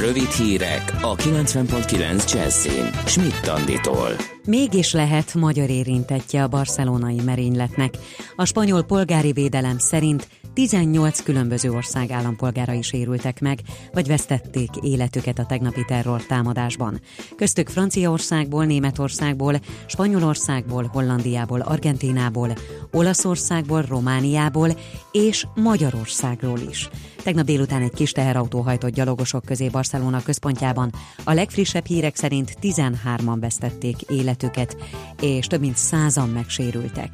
Rövid hírek a 90.9 Jazzin. Schmidt Tanditól. Mégis lehet magyar érintettje a barcelonai merényletnek. A spanyol polgári védelem szerint 18 különböző ország állampolgárai sérültek meg, vagy vesztették életüket a tegnapi terror támadásban. Köztük Franciaországból, Németországból, Spanyolországból, Hollandiából, Argentinából, Olaszországból, Romániából és Magyarországról is. Tegnap délután egy kis teherautó hajtott gyalogosok közé Barcelona központjában. A legfrissebb hírek szerint 13-an vesztették életüket, és több mint százan megsérültek.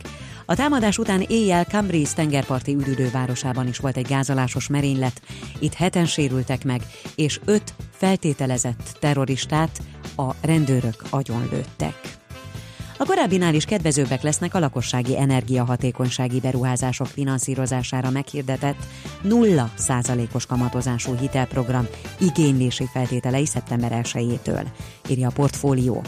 A támadás után éjjel Cambridge tengerparti üdülővárosában is volt egy gázolásos merénylet. Itt heten sérültek meg, és öt feltételezett terroristát a rendőrök agyonlőttek. A korábbinál is kedvezőbbek lesznek a lakossági energiahatékonysági beruházások finanszírozására meghirdetett 0%-os kamatozású hitelprogram igénylési feltételei szeptember 1-től, írja a portfólió.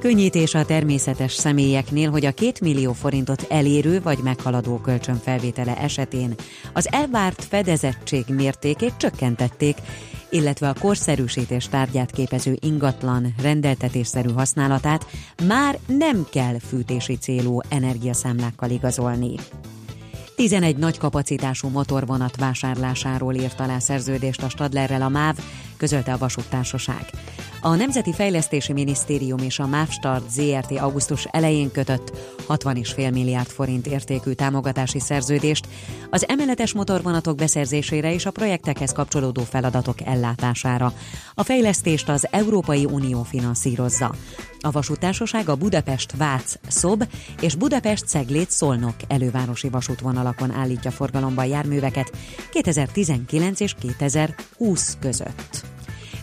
Könnyítés a természetes személyeknél, hogy a 2 millió forintot elérő vagy meghaladó kölcsön felvétele esetén az elvárt fedezettség mértékét csökkentették, illetve a korszerűsítés tárgyát képező ingatlan rendeltetésszerű használatát már nem kell fűtési célú energiaszámlákkal igazolni. 11 nagy kapacitású motorvonat vásárlásáról írt alá szerződést a Stadlerrel a MÁV, közölte a vasúttársaság. A Nemzeti Fejlesztési Minisztérium és a Mávstart ZRT augusztus elején kötött 60,5 milliárd forint értékű támogatási szerződést az emeletes motorvonatok beszerzésére és a projektekhez kapcsolódó feladatok ellátására. A fejlesztést az Európai Unió finanszírozza. A vasútársaság a Budapest-Vác Szob és Budapest-Ceglét-Szolnok elővárosi vasútvonalakon állítja forgalomba járműveket 2019 és 2020 között.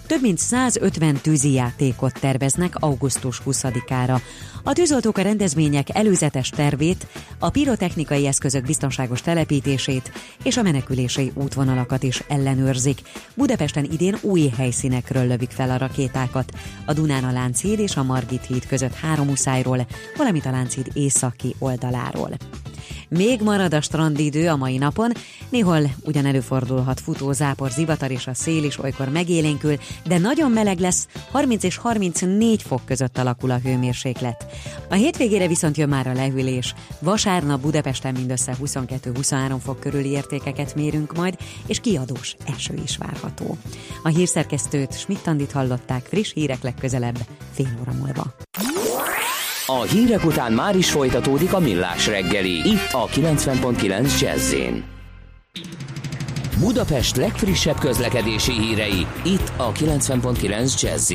Több mint 150 tűzijátékot terveznek augusztus 20-ára. A tűzoltók a rendezvények előzetes tervét, a pirotechnikai eszközök biztonságos telepítését és a menekülési útvonalakat is ellenőrzik. Budapesten idén új helyszínekről lövik fel a rakétákat. A Dunán a Lánchíd és a Margit híd között három uszájról, valamint a Lánchíd északi oldaláról. Még marad a strandidő a mai napon, néhol ugyan előfordulhat futó, zápor, zivatar és a szél is olykor megélénkül, de nagyon meleg lesz, 30 és 34 fok között alakul a hőmérséklet. A hétvégére viszont jön már a lehűlés. Vasárnap Budapesten mindössze 22-23 fok körüli értékeket mérünk majd, és kiadós eső is várható. A hírszerkesztőt Schmidt-Tandit hallották friss hírek legközelebb, fél óra múlva. A hírek után már is folytatódik a millás reggeli, itt a 90.9 jazz Budapest legfrissebb közlekedési hírei, itt a 90.9 jazz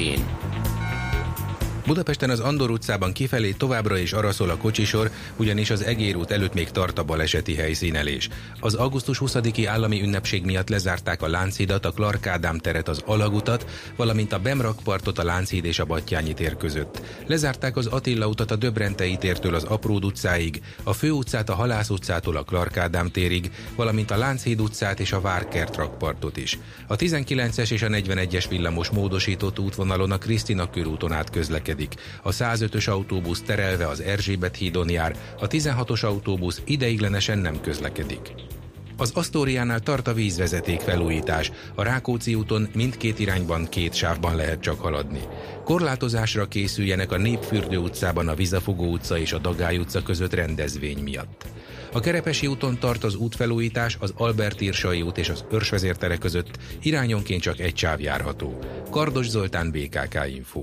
Budapesten az Andor utcában kifelé továbbra is araszol a kocsisor, ugyanis az Egér út előtt még tart a baleseti helyszínelés. Az augusztus 20-i állami ünnepség miatt lezárták a Lánchidat, a Clark Ádám teret, az Alagutat, valamint a Bemrakpartot a Lánchíd és a Battyányi tér között. Lezárták az Attila utat a Döbrentei tértől az Apród utcáig, a Főutcát a Halász utcától a Clark Ádám térig, valamint a Lánchíd utcát és a Várkert rakpartot is. A 19-es és a 41-es villamos módosított útvonalon a Krisztina körúton át közlekedik közlekedik. A 105-ös autóbusz terelve az Erzsébet hídon jár, a 16-os autóbusz ideiglenesen nem közlekedik. Az Asztóriánál tart a vízvezeték felújítás. A Rákóczi úton mindkét irányban két sávban lehet csak haladni. Korlátozásra készüljenek a Népfürdő utcában a Vizafogó utca és a Dagály utca között rendezvény miatt. A Kerepesi úton tart az útfelújítás, az Albert Irsai út és az Örsvezértere között irányonként csak egy sáv járható. Kardos Zoltán, BKK Info.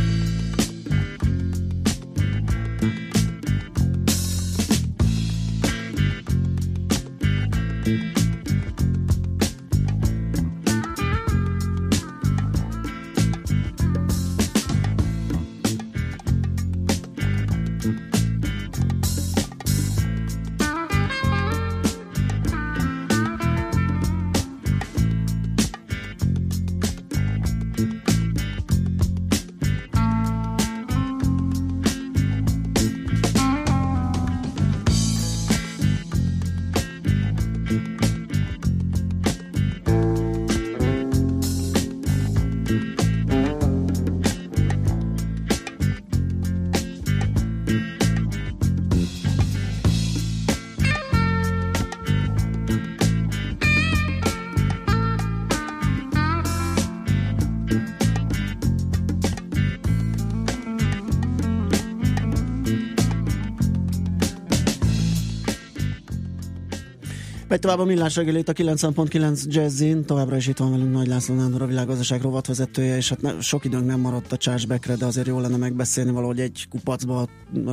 Tovább a millás reggelét a 90.9 Jazzin, továbbra is itt van velünk Nagy László Nándor, a világgazdaság rovatvezetője, és hát ne, sok időnk nem maradt a chargebackre, de azért jó lenne megbeszélni valahogy egy kupacba uh,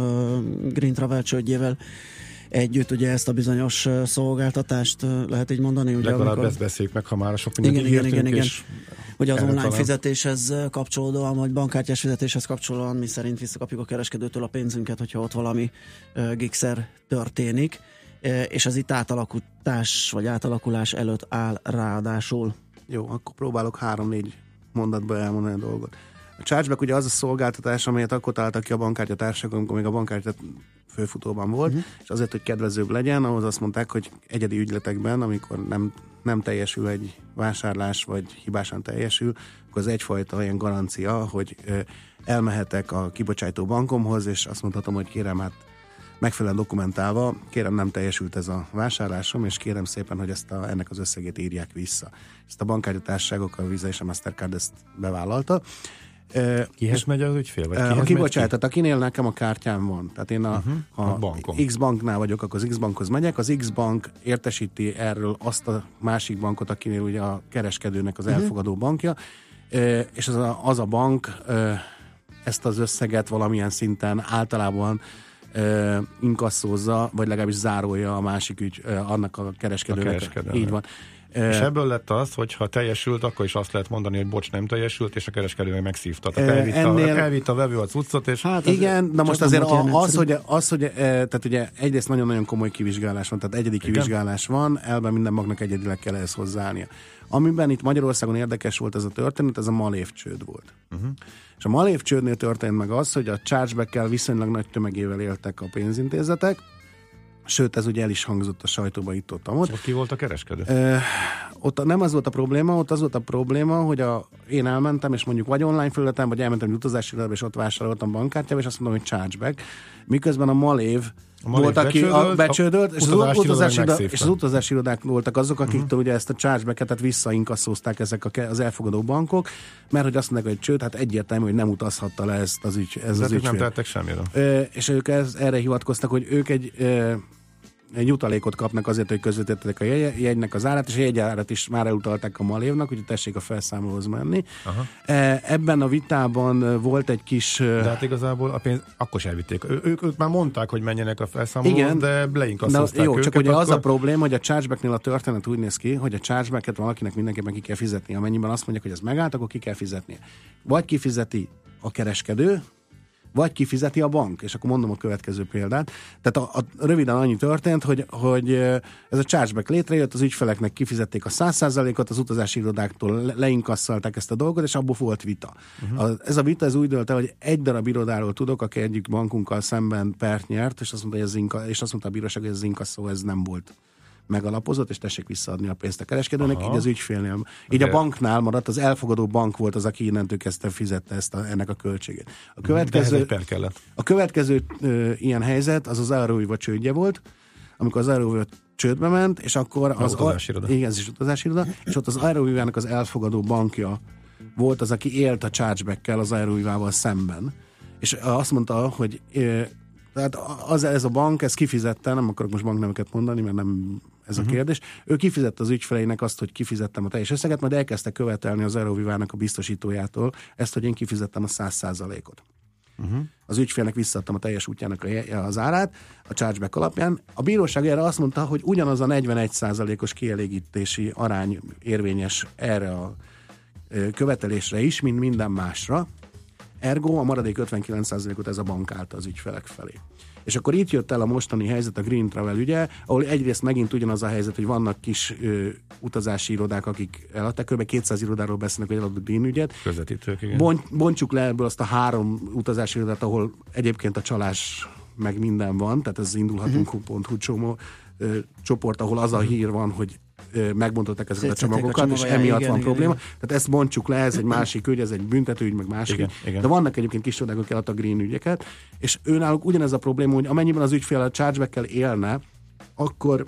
Green Travel csődjével együtt ugye ezt a bizonyos szolgáltatást lehet így mondani. Ugye, Legalább amikor... ezt beszéljük meg, ha már sok mindent igen, igen, igen, igen. Ugye az online talán... fizetéshez kapcsolódóan, vagy bankkártyás fizetéshez kapcsolódóan mi szerint visszakapjuk a kereskedőtől a pénzünket, hogyha ott valami uh, gigszer történik és az itt átalakulás vagy átalakulás előtt áll ráadásul. Jó, akkor próbálok három-négy mondatba elmondani a dolgot. A chargeback ugye az a szolgáltatás, amelyet akkor találtak ki a bankkártya társaság, amikor még a bankkártya főfutóban volt, uh-huh. és azért, hogy kedvezőbb legyen, ahhoz azt mondták, hogy egyedi ügyletekben, amikor nem, nem teljesül egy vásárlás, vagy hibásan teljesül, akkor az egyfajta olyan garancia, hogy elmehetek a kibocsátó bankomhoz, és azt mondhatom, hogy kérem, hát megfelelően dokumentálva, kérem nem teljesült ez a vásárlásom, és kérem szépen, hogy ezt a, ennek az összegét írják vissza. Ezt a bankkártyatárságok, a Visa és a Mastercard ezt bevállalta. Kihez megy az ügyfél? Vagy A megy kibocsátát, akinél nekem a kártyám van. Tehát én a, Uh-huh. ha A bankon. X banknál vagyok, akkor az X bankhoz megyek. Az X bank értesíti erről azt a másik bankot, akinél ugye a kereskedőnek az Mhm. elfogadó bankja, és az a, az a bank ezt az összeget valamilyen szinten általában ö, inkasszózza, vagy legalábbis zárolja a másik ügy, ö, annak a kereskedőnek. A kereskedőnek. Így van. És ebből lett az, hogy ha teljesült, akkor is azt lehet mondani, hogy bocs, nem teljesült, és a kereskedő meg megszívta. Tehát elvitte, ennél- a, elvitte a vevő a cuccot, és Hát Igen, na csak most azért a, az, hogy, az, hogy tehát ugye egyrészt nagyon-nagyon komoly kivizsgálás van, tehát egyedi kivizsgálás van, elben minden magnak egyedileg kell ehhez hozzáállnia. Amiben itt Magyarországon érdekes volt ez a történet, ez a Malév csőd volt. Uh-huh. És a Malév csődnél történt meg az, hogy a chargeback viszonylag nagy tömegével éltek a pénzintézetek, sőt, ez ugye el is hangzott a sajtóba itt ott, ott. ott ki volt a kereskedő? Ö, ott nem az volt a probléma, ott az volt a probléma, hogy a, én elmentem, és mondjuk vagy online felületen, vagy elmentem egy utazási irodába, és ott vásároltam bankkártyával, és azt mondom, hogy chargeback. Miközben a Malév Malév volt, aki becsődölt, a, becsődölt, a és az utazási utazási, irodák és az utazási irodák voltak azok, akiktől uh-huh. ugye ezt a chargebacket visszainkasszózták ezek a, az elfogadó bankok, mert hogy azt mondták, hogy csőd, hát egyértelmű, hogy nem utazhatta le ezt az ügy, ez De az ők nem tettek semmiről. Ö, és ők ez, erre hivatkoztak, hogy ők egy, egy jutalékot kapnak azért, hogy közvetítettek a jegy- jegynek az árát, és a jegyárat is már elutalták a Malévnak, úgyhogy tessék a felszámolóhoz menni. Aha. E, Ebben a vitában ö, volt egy kis... ö, De hát igazából a pénz, akkor sem elvitték. Ő, ők, ők már mondták, hogy menjenek a felszámolóhoz, Igen. de leinkasszozták jó, őket. csak ugye akkor... az a probléma, hogy a chargebacknél a történet úgy néz ki, hogy a chargebacket valakinek mindenképpen ki kell fizetni. Amennyiben azt mondják, hogy ez megállt, akkor ki kell fizetnie. Vagy kifizeti a kereskedő, vagy kifizeti a bank. És akkor mondom a következő példát. Tehát a, a, röviden annyi történt, hogy, hogy ez a chargeback létrejött, az ügyfeleknek kifizették a 100%-ot, az utazási irodáktól le, leinkasszalták ezt a dolgot, és abból volt vita. Uh-huh. A, ez a vita ez úgy dölt el, hogy egy darab irodáról tudok, aki egyik bankunkkal szemben pert nyert, és azt mondta, hogy ez inka, és azt mondta a bíróság, hogy ez inkasszó, ez nem volt megalapozott, és tessék visszaadni a pénzt a kereskedőnek, Aha. így az ügyfélnél. Így a banknál maradt, az elfogadó bank volt az, aki innentől kezdte fizette ezt a, ennek a költségét. A következő, a következő ö, ilyen helyzet az az Aeroviva csődje volt, amikor az Aeroviva csődbe ment, és akkor az... utazási iroda. Igen, ez is utazási iroda, és ott az Aerovivának az elfogadó bankja volt az, aki élt a chargeback-kel az Aerovivával szemben. És azt mondta, hogy ö, tehát az, ez a bank, ez kifizette, nem akarok most bankneveket mondani, mert nem ez a uh-huh. kérdés. Ő kifizette az ügyfeleinek azt, hogy kifizettem a teljes összeget, majd elkezdte követelni az Aerovivának a biztosítójától ezt, hogy én kifizettem a 100%-ot. Uh-huh. Az ügyfélnek visszaadtam a teljes útjának az árát a chargeback alapján. A bíróság erre azt mondta, hogy ugyanaz a 41%-os kielégítési arány érvényes erre a követelésre is, mint minden másra. Ergo a maradék 59%-ot ez a bank állta az ügyfelek felé. És akkor itt jött el a mostani helyzet, a Green Travel ügye, ahol egyrészt megint ugyanaz a helyzet, hogy vannak kis ö, utazási irodák, akik eladták, kb. 200 irodáról beszélnek, hogy eladott Green ügyet. Közvetítők, igen. Bont, bontsuk le ebből azt a három utazási irodát, ahol egyébként a csalás meg minden van, tehát ez indulhatunk.hu csomó ö, csoport, ahol az a hír van, hogy megbontották ezeket a Szétszették a csomagokat, és emiatt igen, van igen, probléma. igen. Tehát ezt bontsuk le, ez egy másik ügy, ez egy büntetőügy, meg másik Igen, ügy. igen. De vannak egyébként kis irodák, akik eladtak green ügyeket, és őnáluk ugyanez a probléma, hogy amennyiben az ügyfél a chargeback-kel élne, akkor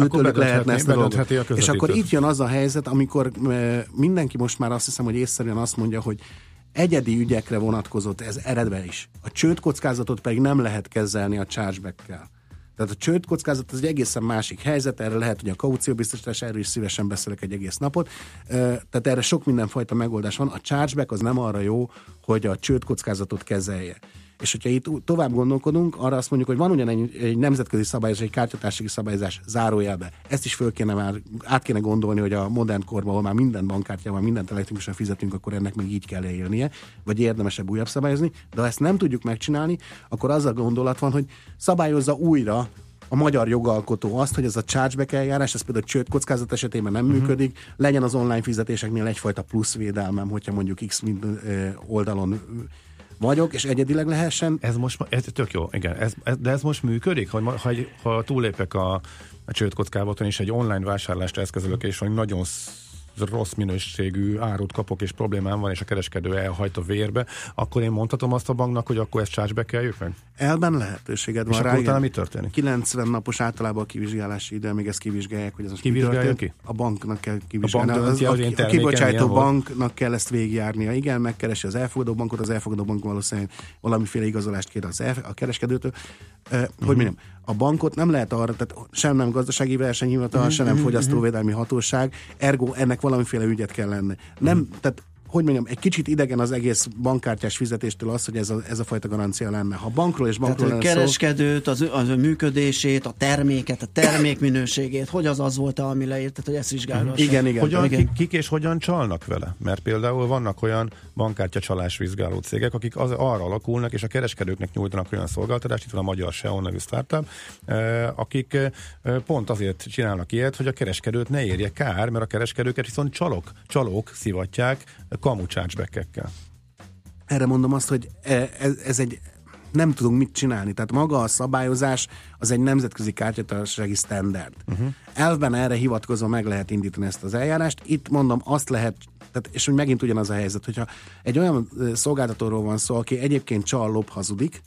őtőlük lehetne ezt a dolgot. a És akkor itt jön az a helyzet, amikor mindenki most már azt hiszem, hogy észszerűen azt mondja, hogy egyedi ügyekre vonatkozott ez eredve is. A csődkockázatot pedig nem lehet kezelni a chargeback-kel. Tehát a csődkockázat az egy egészen másik helyzet, erre lehet, hogy a kaucióbiztosítás, erről is szívesen beszélek egy egész napot. Tehát erre sok mindenfajta megoldás van. A chargeback az nem arra jó, hogy a csődkockázatot kezelje. És hogyha itt tovább gondolkodunk, arra azt mondjuk, hogy van ugyan egy, egy nemzetközi szabályozás, egy kártyatársági szabályozás zárójelbe. Ezt is föl kéne már, át kéne gondolni, hogy a modern korban, ahol már minden bankkártyával, mindent elektronikusan fizetünk, akkor ennek még így kell élnie, vagy érdemesebb újabb szabályozni. De ha ezt nem tudjuk megcsinálni, akkor az a gondolat van, hogy szabályozza újra a magyar jogalkotó azt, hogy ez a chargeback eljárás, ez például a csőd kockázat esetében nem uh-huh. működik, legyen az online fizetéseknél egyfajta plusz védelmem, hogyha mondjuk X mind, ö, oldalon vagyok, és egyedileg lehessen. Ez most, ez tök jó, igen. Ez, ez, de ez most működik, hogy ha, ha túlépek a, a csődkockávaton, és egy online vásárlást eszközölök, és hogy nagyon sz- rossz minőségű árut kapok, és problémám van, és a kereskedő elhajt a vérbe, akkor én mondhatom azt a banknak, hogy akkor ezt charge kell meg? Elben lehetőséged És van rá. akkor utána mi történik? 90 napos általában a kivizsgálási idő, még ezt kivizsgálják, hogy ez most történt. ki? A banknak kell kivizsgálni. A bank dönti a, hogy a, a termékem kibocsátó volt? banknak kell ezt végigjárnia. Igen, megkeresi az elfogadó bankot, az elfogadó bank valószínűleg valamiféle igazolást kér az el, a kereskedőtől. Uh, Mhm. Hogy mondjam, a bankot nem lehet arra, tehát sem nem gazdasági versenyhivatal, Mhm, sem nem fogyasztóvédelmi hatóság, ergo ennek valamiféle ügyet kell lenni. Nem, Mhm. tehát hogy mondjam, egy kicsit idegen az egész bankkártyás fizetéstől az, hogy ez a, ez a fajta garancia lenne. Ha bankról és Tehát bankról a lenne szó, kereskedőt, az, az ő működését, a terméket, a termék minőségét, hogy az az volt, ami leírtad, hogy ezt vizsgálgass. Igen, igen. Hogyan, Igen. kik, kik és hogyan csalnak vele? Mert például vannak olyan bankkártya csalás vizsgáló cégek, akik az, arra alakulnak, és a kereskedőknek nyújtanak olyan szolgáltatást, itt van a magyar SEO nevű startup, eh, akik eh, pont azért csinálnak ilyet, hogy a kereskedőt ne érje kár, mert a kereskedőket viszont csalok, csalók szivatják kamu chargeback-ekkel. erre mondom azt, hogy e- ez, ez egy nem tudunk mit csinálni. Tehát maga a szabályozás az egy nemzetközi kártyatársasági standard. Uh-huh. Elvben erre hivatkozva meg lehet indítani ezt az eljárást. Itt mondom, azt lehet, tehát, és hogy megint ugyanaz a helyzet, hogyha egy olyan szolgáltatóról van szó, aki egyébként csal, lop, hazudik,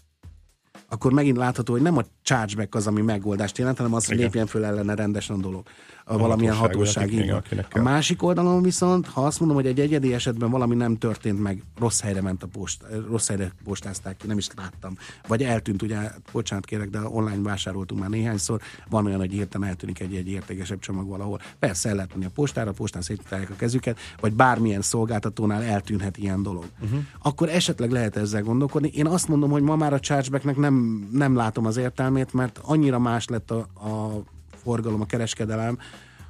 akkor megint látható, hogy nem a chargeback az, ami megoldást jelent, hanem az, hogy Igen. lépjen föl ellene rendesen dolog. A valamilyen hatóság, hatóság. A másik oldalon viszont, ha azt mondom, hogy egy egyedi esetben valami nem történt meg, rossz helyre ment a post, rossz helyre postázták ki, nem is láttam. Vagy eltűnt, ugye, bocsánat kérek, de online vásároltunk már néhányszor, van olyan, hogy hirtelen eltűnik egy, egy értékesebb csomag valahol. Persze el lehet menni a postára, a postán szétutálják a kezüket, vagy bármilyen szolgáltatónál eltűnhet ilyen dolog. Uh-huh. Akkor esetleg lehet ezzel gondolkodni. Én azt mondom, hogy ma már a chargebacknek nem, nem látom az értelmét, mert annyira más lett a, a forgalom, a kereskedelem,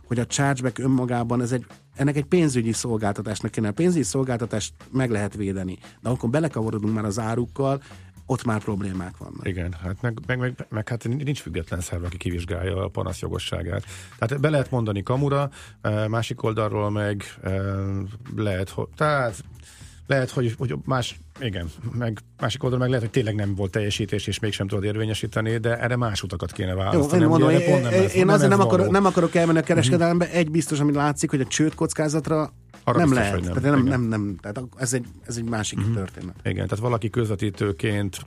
hogy a chargeback önmagában ez egy, ennek egy pénzügyi szolgáltatásnak kéne. A pénzügyi szolgáltatást meg lehet védeni, de akkor belekavarodunk már az árukkal, ott már problémák vannak. Igen, hát meg, meg, meg, meg hát nincs független szerv, aki kivizsgálja a panasz jogosságát. Tehát be lehet mondani kamura, eh, másik oldalról meg eh, lehet, tehát lehet, hogy, hogy más, igen, meg másik oldalról meg lehet, hogy tényleg nem volt teljesítés, és mégsem tudod érvényesíteni, de erre más utakat kéne Jó, választani. én mondom, Ugye én, pont nem ez- én azért nem, akarok, nem akarok elmenni a kereskedelembe. Egy biztos, ami látszik, hogy a csőd kockázatra Arra nem biztos, lehet. hogy nem. Tehát nem, nem, nem, tehát ez egy, ez egy másik uh-huh. történet. Igen, tehát valaki közvetítőként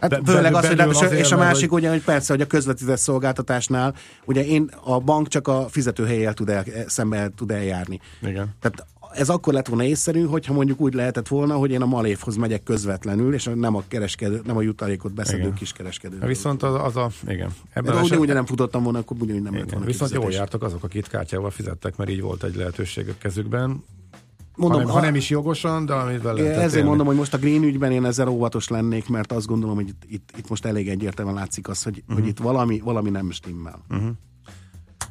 Hát Be- főleg az, hogy belül és, azért, és a másik hogy- ugye, hogy persze, hogy a közvetített szolgáltatásnál, ugye én a bank csak a fizetőhelyel tud el, szembe el tud eljárni. Igen. Tehát ez akkor lett volna észszerű, hogyha mondjuk úgy lehetett volna, hogy én a malévhoz megyek közvetlenül, és nem a kereskedő, nem a jutalékot beszedő Igen. kis kereskedő. Viszont az, az a, igen. Ebben de eset- ugyanúgy nem futottam volna, akkor ugyanúgy nem lett igen. volna Viszont jól jártak azok, akik kártyával fizettek, mert így volt egy lehetőség a kezükben. Mondom, ha, nem, ha nem is jogosan, de Én lehetett ezért élni. mondom, hogy most a Green ügyben én ezzel óvatos lennék, mert azt gondolom, hogy itt, itt, itt most elég egyértelműen látszik az, hogy, uh-huh. hogy itt valami, valami nem stimmel. Uh-huh.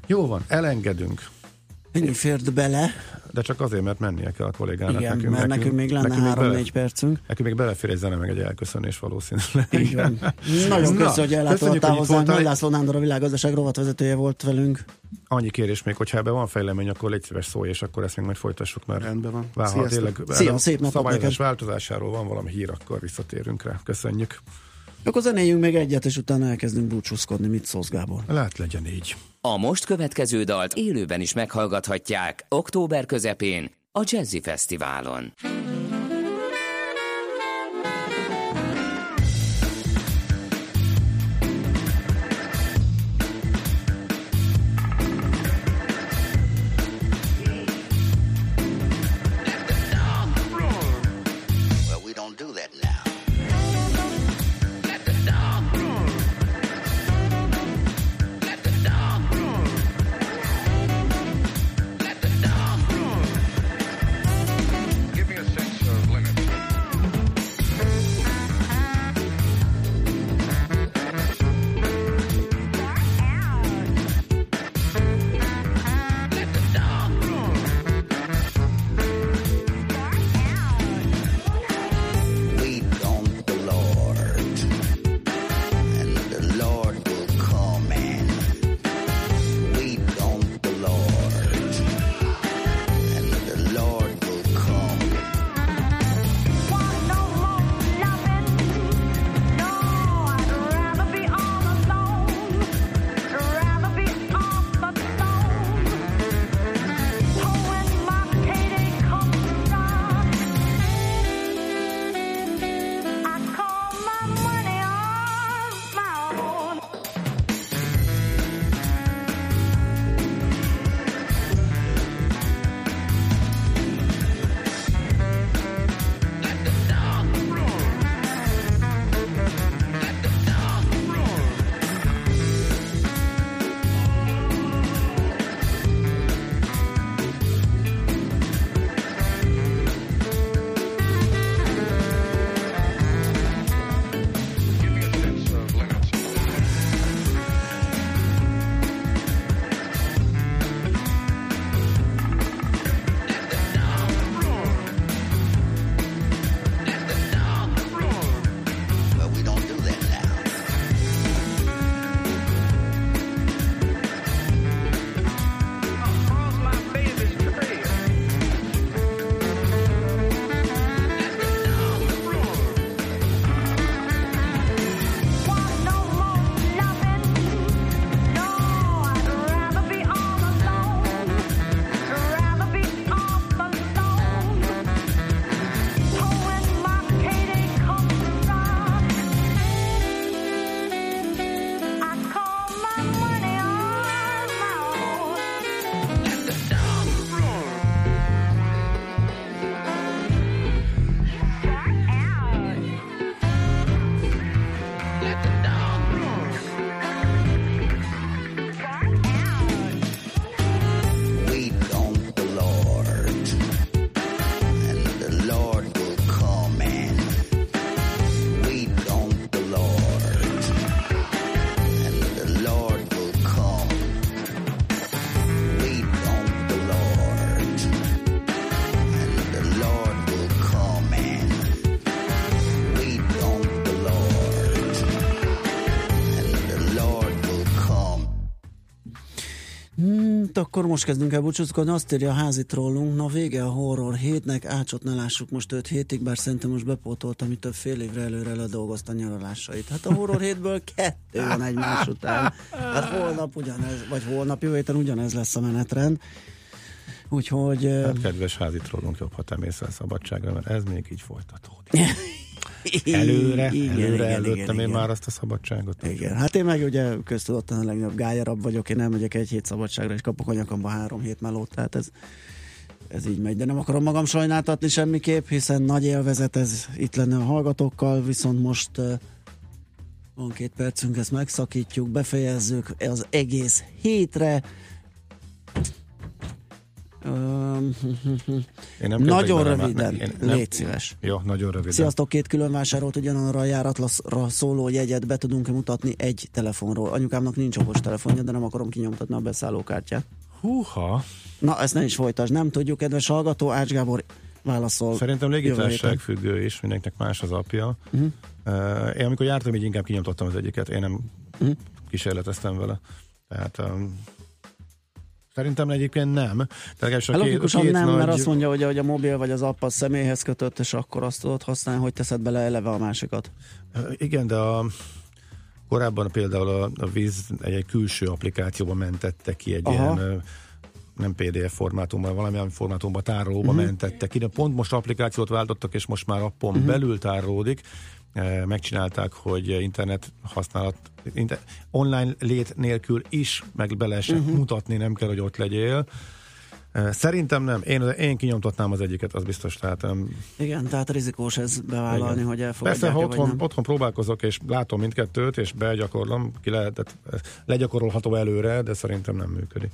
Jó van, elengedünk. Ennyi fért bele, De csak azért, mert mennie kell a kollégának. igen, mert nekünk még lenne nekünk még bele- három-négy percünk. Nekünk még belefér egy zene, meg egy elköszönés valószínűleg. Így van. Nagyon Na, köszönjük, hogy itt hozzánk. Nagy László Nándor, a világgazdaság rovatvezetője volt velünk. Annyi kérés még, hogyha ebben van fejlemény, akkor légy szíves szólj, és akkor ezt még majd folytassuk, mert Rendben van. várhat Sziasztok. tényleg Szia, szép napot szabályozás neked. változásáról van valami hír, akkor visszatérünk rá. Köszönjük. Akkor zenéljünk még egyet, és utána elkezdünk búcsúzkodni. Mit szólsz, Gábor? Lát legyen így. A most következő dalt élőben is meghallgathatják október közepén a Jazzy Fesztiválon. Akkor most kezdünk el búcsúzkodni. Azt írja a házi trollunk, na vége a horror hétnek, ácsot ne lássuk most 5 hétig, bár szerintem most bepótolt, ami több fél évre előre ledolgozta nyaralásait. Hát a horror hétből kettő van egymás után. Hát holnap ugyanez, vagy holnap jövő héten ugyanez lesz a menetrend. Úgyhogy... Hát kedves házi trollunk, jobb, ha te mész el szabadságra, mert ez még így folytatódik. Előre, Igen, előre igen, előttem igen, én igen. már azt a szabadságot. Igen, hát én meg ugye köztudottan a legnagyobb gályarabb vagyok, én elmegyek egy hét szabadságra, és kapok a nyakamba három hét melót, tehát ez, ez így megy, de nem akarom magam sajnáltatni semmiképp, hiszen nagy élvezet ez itt lenne a hallgatókkal, viszont most van két percünk, ezt megszakítjuk, befejezzük az egész hétre. Én nem nagyon röviden, én nem- légy szíves. Jó, nagyon röviden. Sziasztok, két külön vásárolt ugyanarra a járatra szóló jegyet be tudunk-e mutatni egy telefonról. Anyukámnak nincs okos telefonja, de nem akarom kinyomtatni a beszállókártyát. Húha, Na, ezt ne is folytasd, nem tudjuk, kedves hallgató, Ács Gábor válaszol. szerintem légitársaság függő is, mindenkinek más az apja. Mhm. Uh, én amikor jártam, így inkább kinyomtattam az egyiket, én nem Mhm. kísérleteztem vele. Tehát um, szerintem egyébként nem. Tehát a Hát logikusan két nem, nagy... mert azt mondja, hogy, hogy a mobil vagy az app az személyhez kötött, és akkor azt tudod használni, hogy teszed bele eleve a másikat. Igen, de a, korábban például a, a víz egy, egy külső applikációba mentette ki egy Aha. ilyen nem PDF formátumban, valamilyen formátumban tárolóba uh-huh. mentette ki, de pont most applikációt váltottak, és most már appon uh-huh. belül tárolódik. Eh, Megcsinálták, hogy internet használat, inter, online lét nélkül is meg be lehessen uh-huh. mutatni, nem kell, hogy ott legyél. Eh, Szerintem nem. Én, én kinyomtatnám az egyiket, az biztos. Tehát um, Igen, tehát rizikós ez bevállalni, igen. hogy elfogadják Persze, ha otthon, nem. otthon próbálkozok, és látom mindkettőt, és begyakorlom, ki lehet, tehát eh, legyakorolható előre, de szerintem nem működik.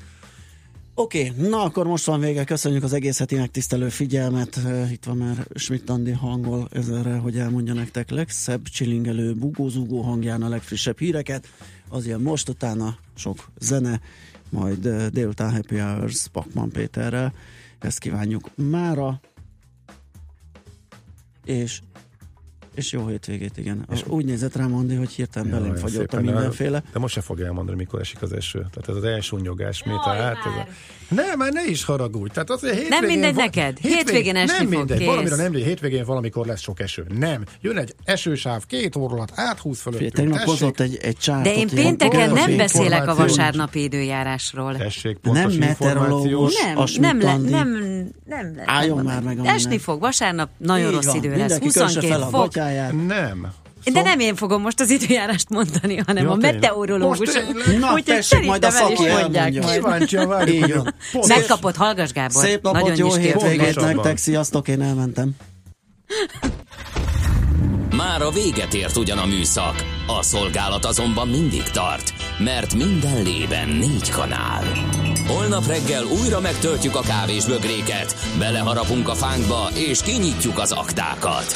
Oké, okay, na akkor most van vége, köszönjük az egész heti megtisztelő figyelmet. Itt van már Schmidt Andi hangol ezerre, hogy elmondja nektek legszebb, csilingelő, bugózugó hangján a legfrissebb híreket. Az ilyen most, utána sok zene, majd délután Happy Hours Pakman Péterrel. Ezt kívánjuk mára. És és jó hétvégét, igen. És úgy nézett rám, Andi, hogy hirtelen belém fagyott a mindenféle. De most se fogja elmondani, mikor esik az eső. Tehát ez az első nyugás, mi tehát. Ez a... Nem, már ne is haragudj. Tehát az, hétvégén mindegy va- neked. Hétvégén esni nem fog, mindegy. kész. Valamire nem mindegy. Hétvégén valamikor lesz sok eső. Nem. Jön egy esősáv, két óra alatt áthúz fölöttünk. Tegnap Tessék, hozott egy, egy csártot. De én pénteken nem beszélek a vasárnapi időjárásról. tessék, Nem pontos meteorológus. információs. Nem, nem, le, nem, nem, nem. Álljon nem, már nem. meg a Esni fog, vasárnap nagyon rossz idő lesz. Mindenki kösse 22 fel a fok. Gatyáját. Nem. De nem én fogom most az időjárást mondani, hanem Ja, a meteorológus. Na, Úgyhogy tessék, majd a szerintem el is szaki mondják. Kíváncsian várjuk, Megkapott, hallgass Gábor. Szép napot, Nagyon jó hétvégét nektek, sziasztok, én elmentem. Már a véget ért ugyan a műszak, a szolgálat azonban mindig tart, mert minden lében négy kanál. Holnap reggel újra megtöltjük a kávés bögréket, beleharapunk a fánkba és kinyitjuk az aktákat.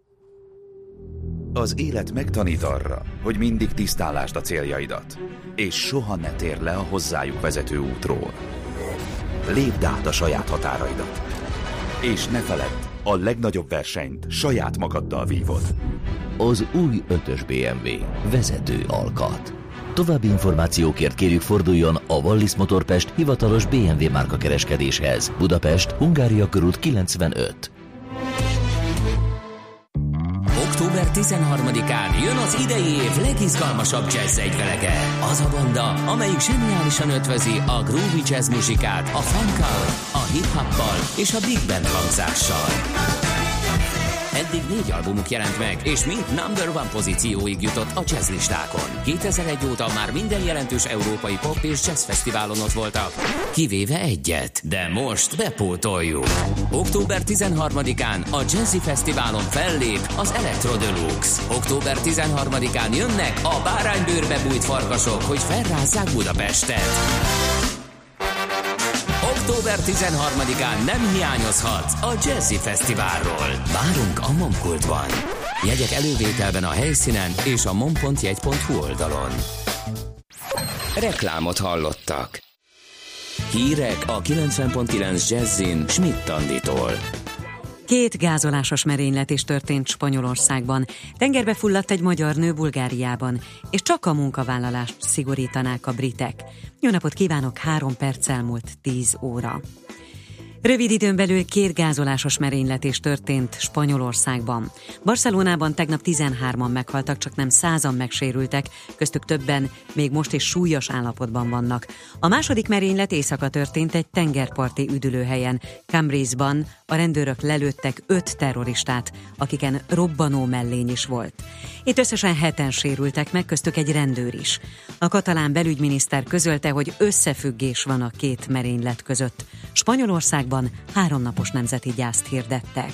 Az élet megtanít arra, hogy mindig tisztálásd a céljaidat, és soha ne tér le a hozzájuk vezető útról. Lépd át a saját határaidat. És ne feledd, a legnagyobb versenyt saját magaddal vívod. Az új 5-ös BMW. Vezető alkat. További információkért kérjük forduljon a Wallis Motorpest hivatalos BMW márka kereskedéshez. Budapest, Hungária körút 95. Október Október 13-án jön az idei év legizgalmasabb jazz egyvelege. Az a banda, amelyik zseniálisan ötvözi a groovy jazz muzsikát, a funkkal, a hip-hoppal és a big band hangzással. Eddig négy albumuk jelent meg, és mind number one pozícióig jutott a jazz listákon. 2001 óta már minden jelentős európai pop és jazz fesztiválon ott voltak, kivéve egyet. De most bepótoljuk. Október 13-án a Jazzy Fesztiválon fellép az Electro Deluxe. Október 13-án jönnek a báránybőrbe bújt farkasok, hogy felrázzák Budapestet. Október 13-án nem hiányozhat a Jazzy Fesztiválról. Várunk a Momkultban. Jegyek elővételben a helyszínen és a mom.jegy.hu oldalon. Reklámot hallottak. Hírek a 90.9 Jazzin Schmidt Anditól. Két gázolásos merénylet is történt Spanyolországban. Tengerbe fulladt egy magyar nő Bulgáriában, és csak a munkavállalást szigorítanák a britek. Jó napot kívánok, három perc elmúlt tíz óra. Rövid időn belül két gázolásos merénylet is történt Spanyolországban. Barcelonában tegnap 13-an meghaltak, csak nem százan megsérültek, köztük többen még most is súlyos állapotban vannak. A második merénylet éjszaka történt egy tengerparti üdülőhelyen. Cambridge-ban a rendőrök lelőttek öt terroristát, akiken robbanó mellény is volt. Itt összesen heten sérültek meg, köztük egy rendőr is. A katalán belügyminiszter közölte, hogy összefüggés van a két merénylet között. Spanyolországban háromnapos nemzeti gyászt hirdettek.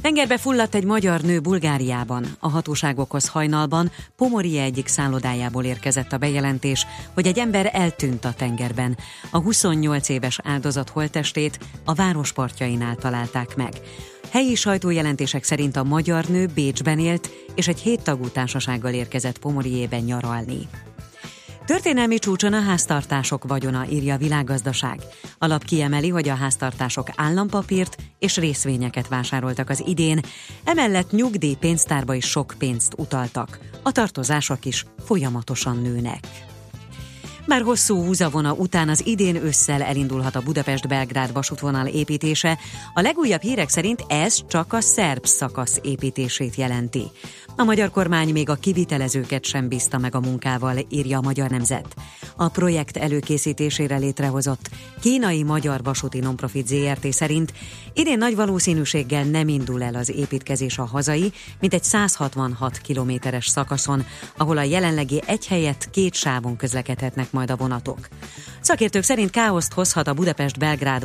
Tengerbe fulladt egy magyar nő Bulgáriában. A hatóságokhoz hajnalban Pomorie egyik szállodájából érkezett a bejelentés, hogy egy ember eltűnt a tengerben. A 28 éves áldozat holtestét a várospartjainál találták meg. Helyi sajtójelentések szerint a magyar nő Bécsben élt, és egy héttagú társasággal érkezett Pomoriében nyaralni. Történelmi csúcson a háztartások vagyona, írja a világgazdaság. A lap kiemeli, hogy a háztartások állampapírt és részvényeket vásároltak az idén, emellett nyugdíj pénztárba is sok pénzt utaltak. A tartozások is folyamatosan nőnek. Már hosszú húzavona után az idén ősszel elindulhat a Budapest-Belgrád vasútvonal építése. A legújabb hírek szerint ez csak a szerb szakasz építését jelenti. A magyar kormány még a kivitelezőket sem bízta meg a munkával, írja a Magyar Nemzet. A projekt előkészítésére létrehozott kínai-magyar vasúti nonprofit ZRT szerint idén nagy valószínűséggel nem indul el az építkezés a hazai, mint egy 166 kilométeres szakaszon, ahol a jelenlegi egy helyett két sávon közlekedhetnek majd a vonatok. Szakértők szerint káoszt hozhat a Budapest-Belgrád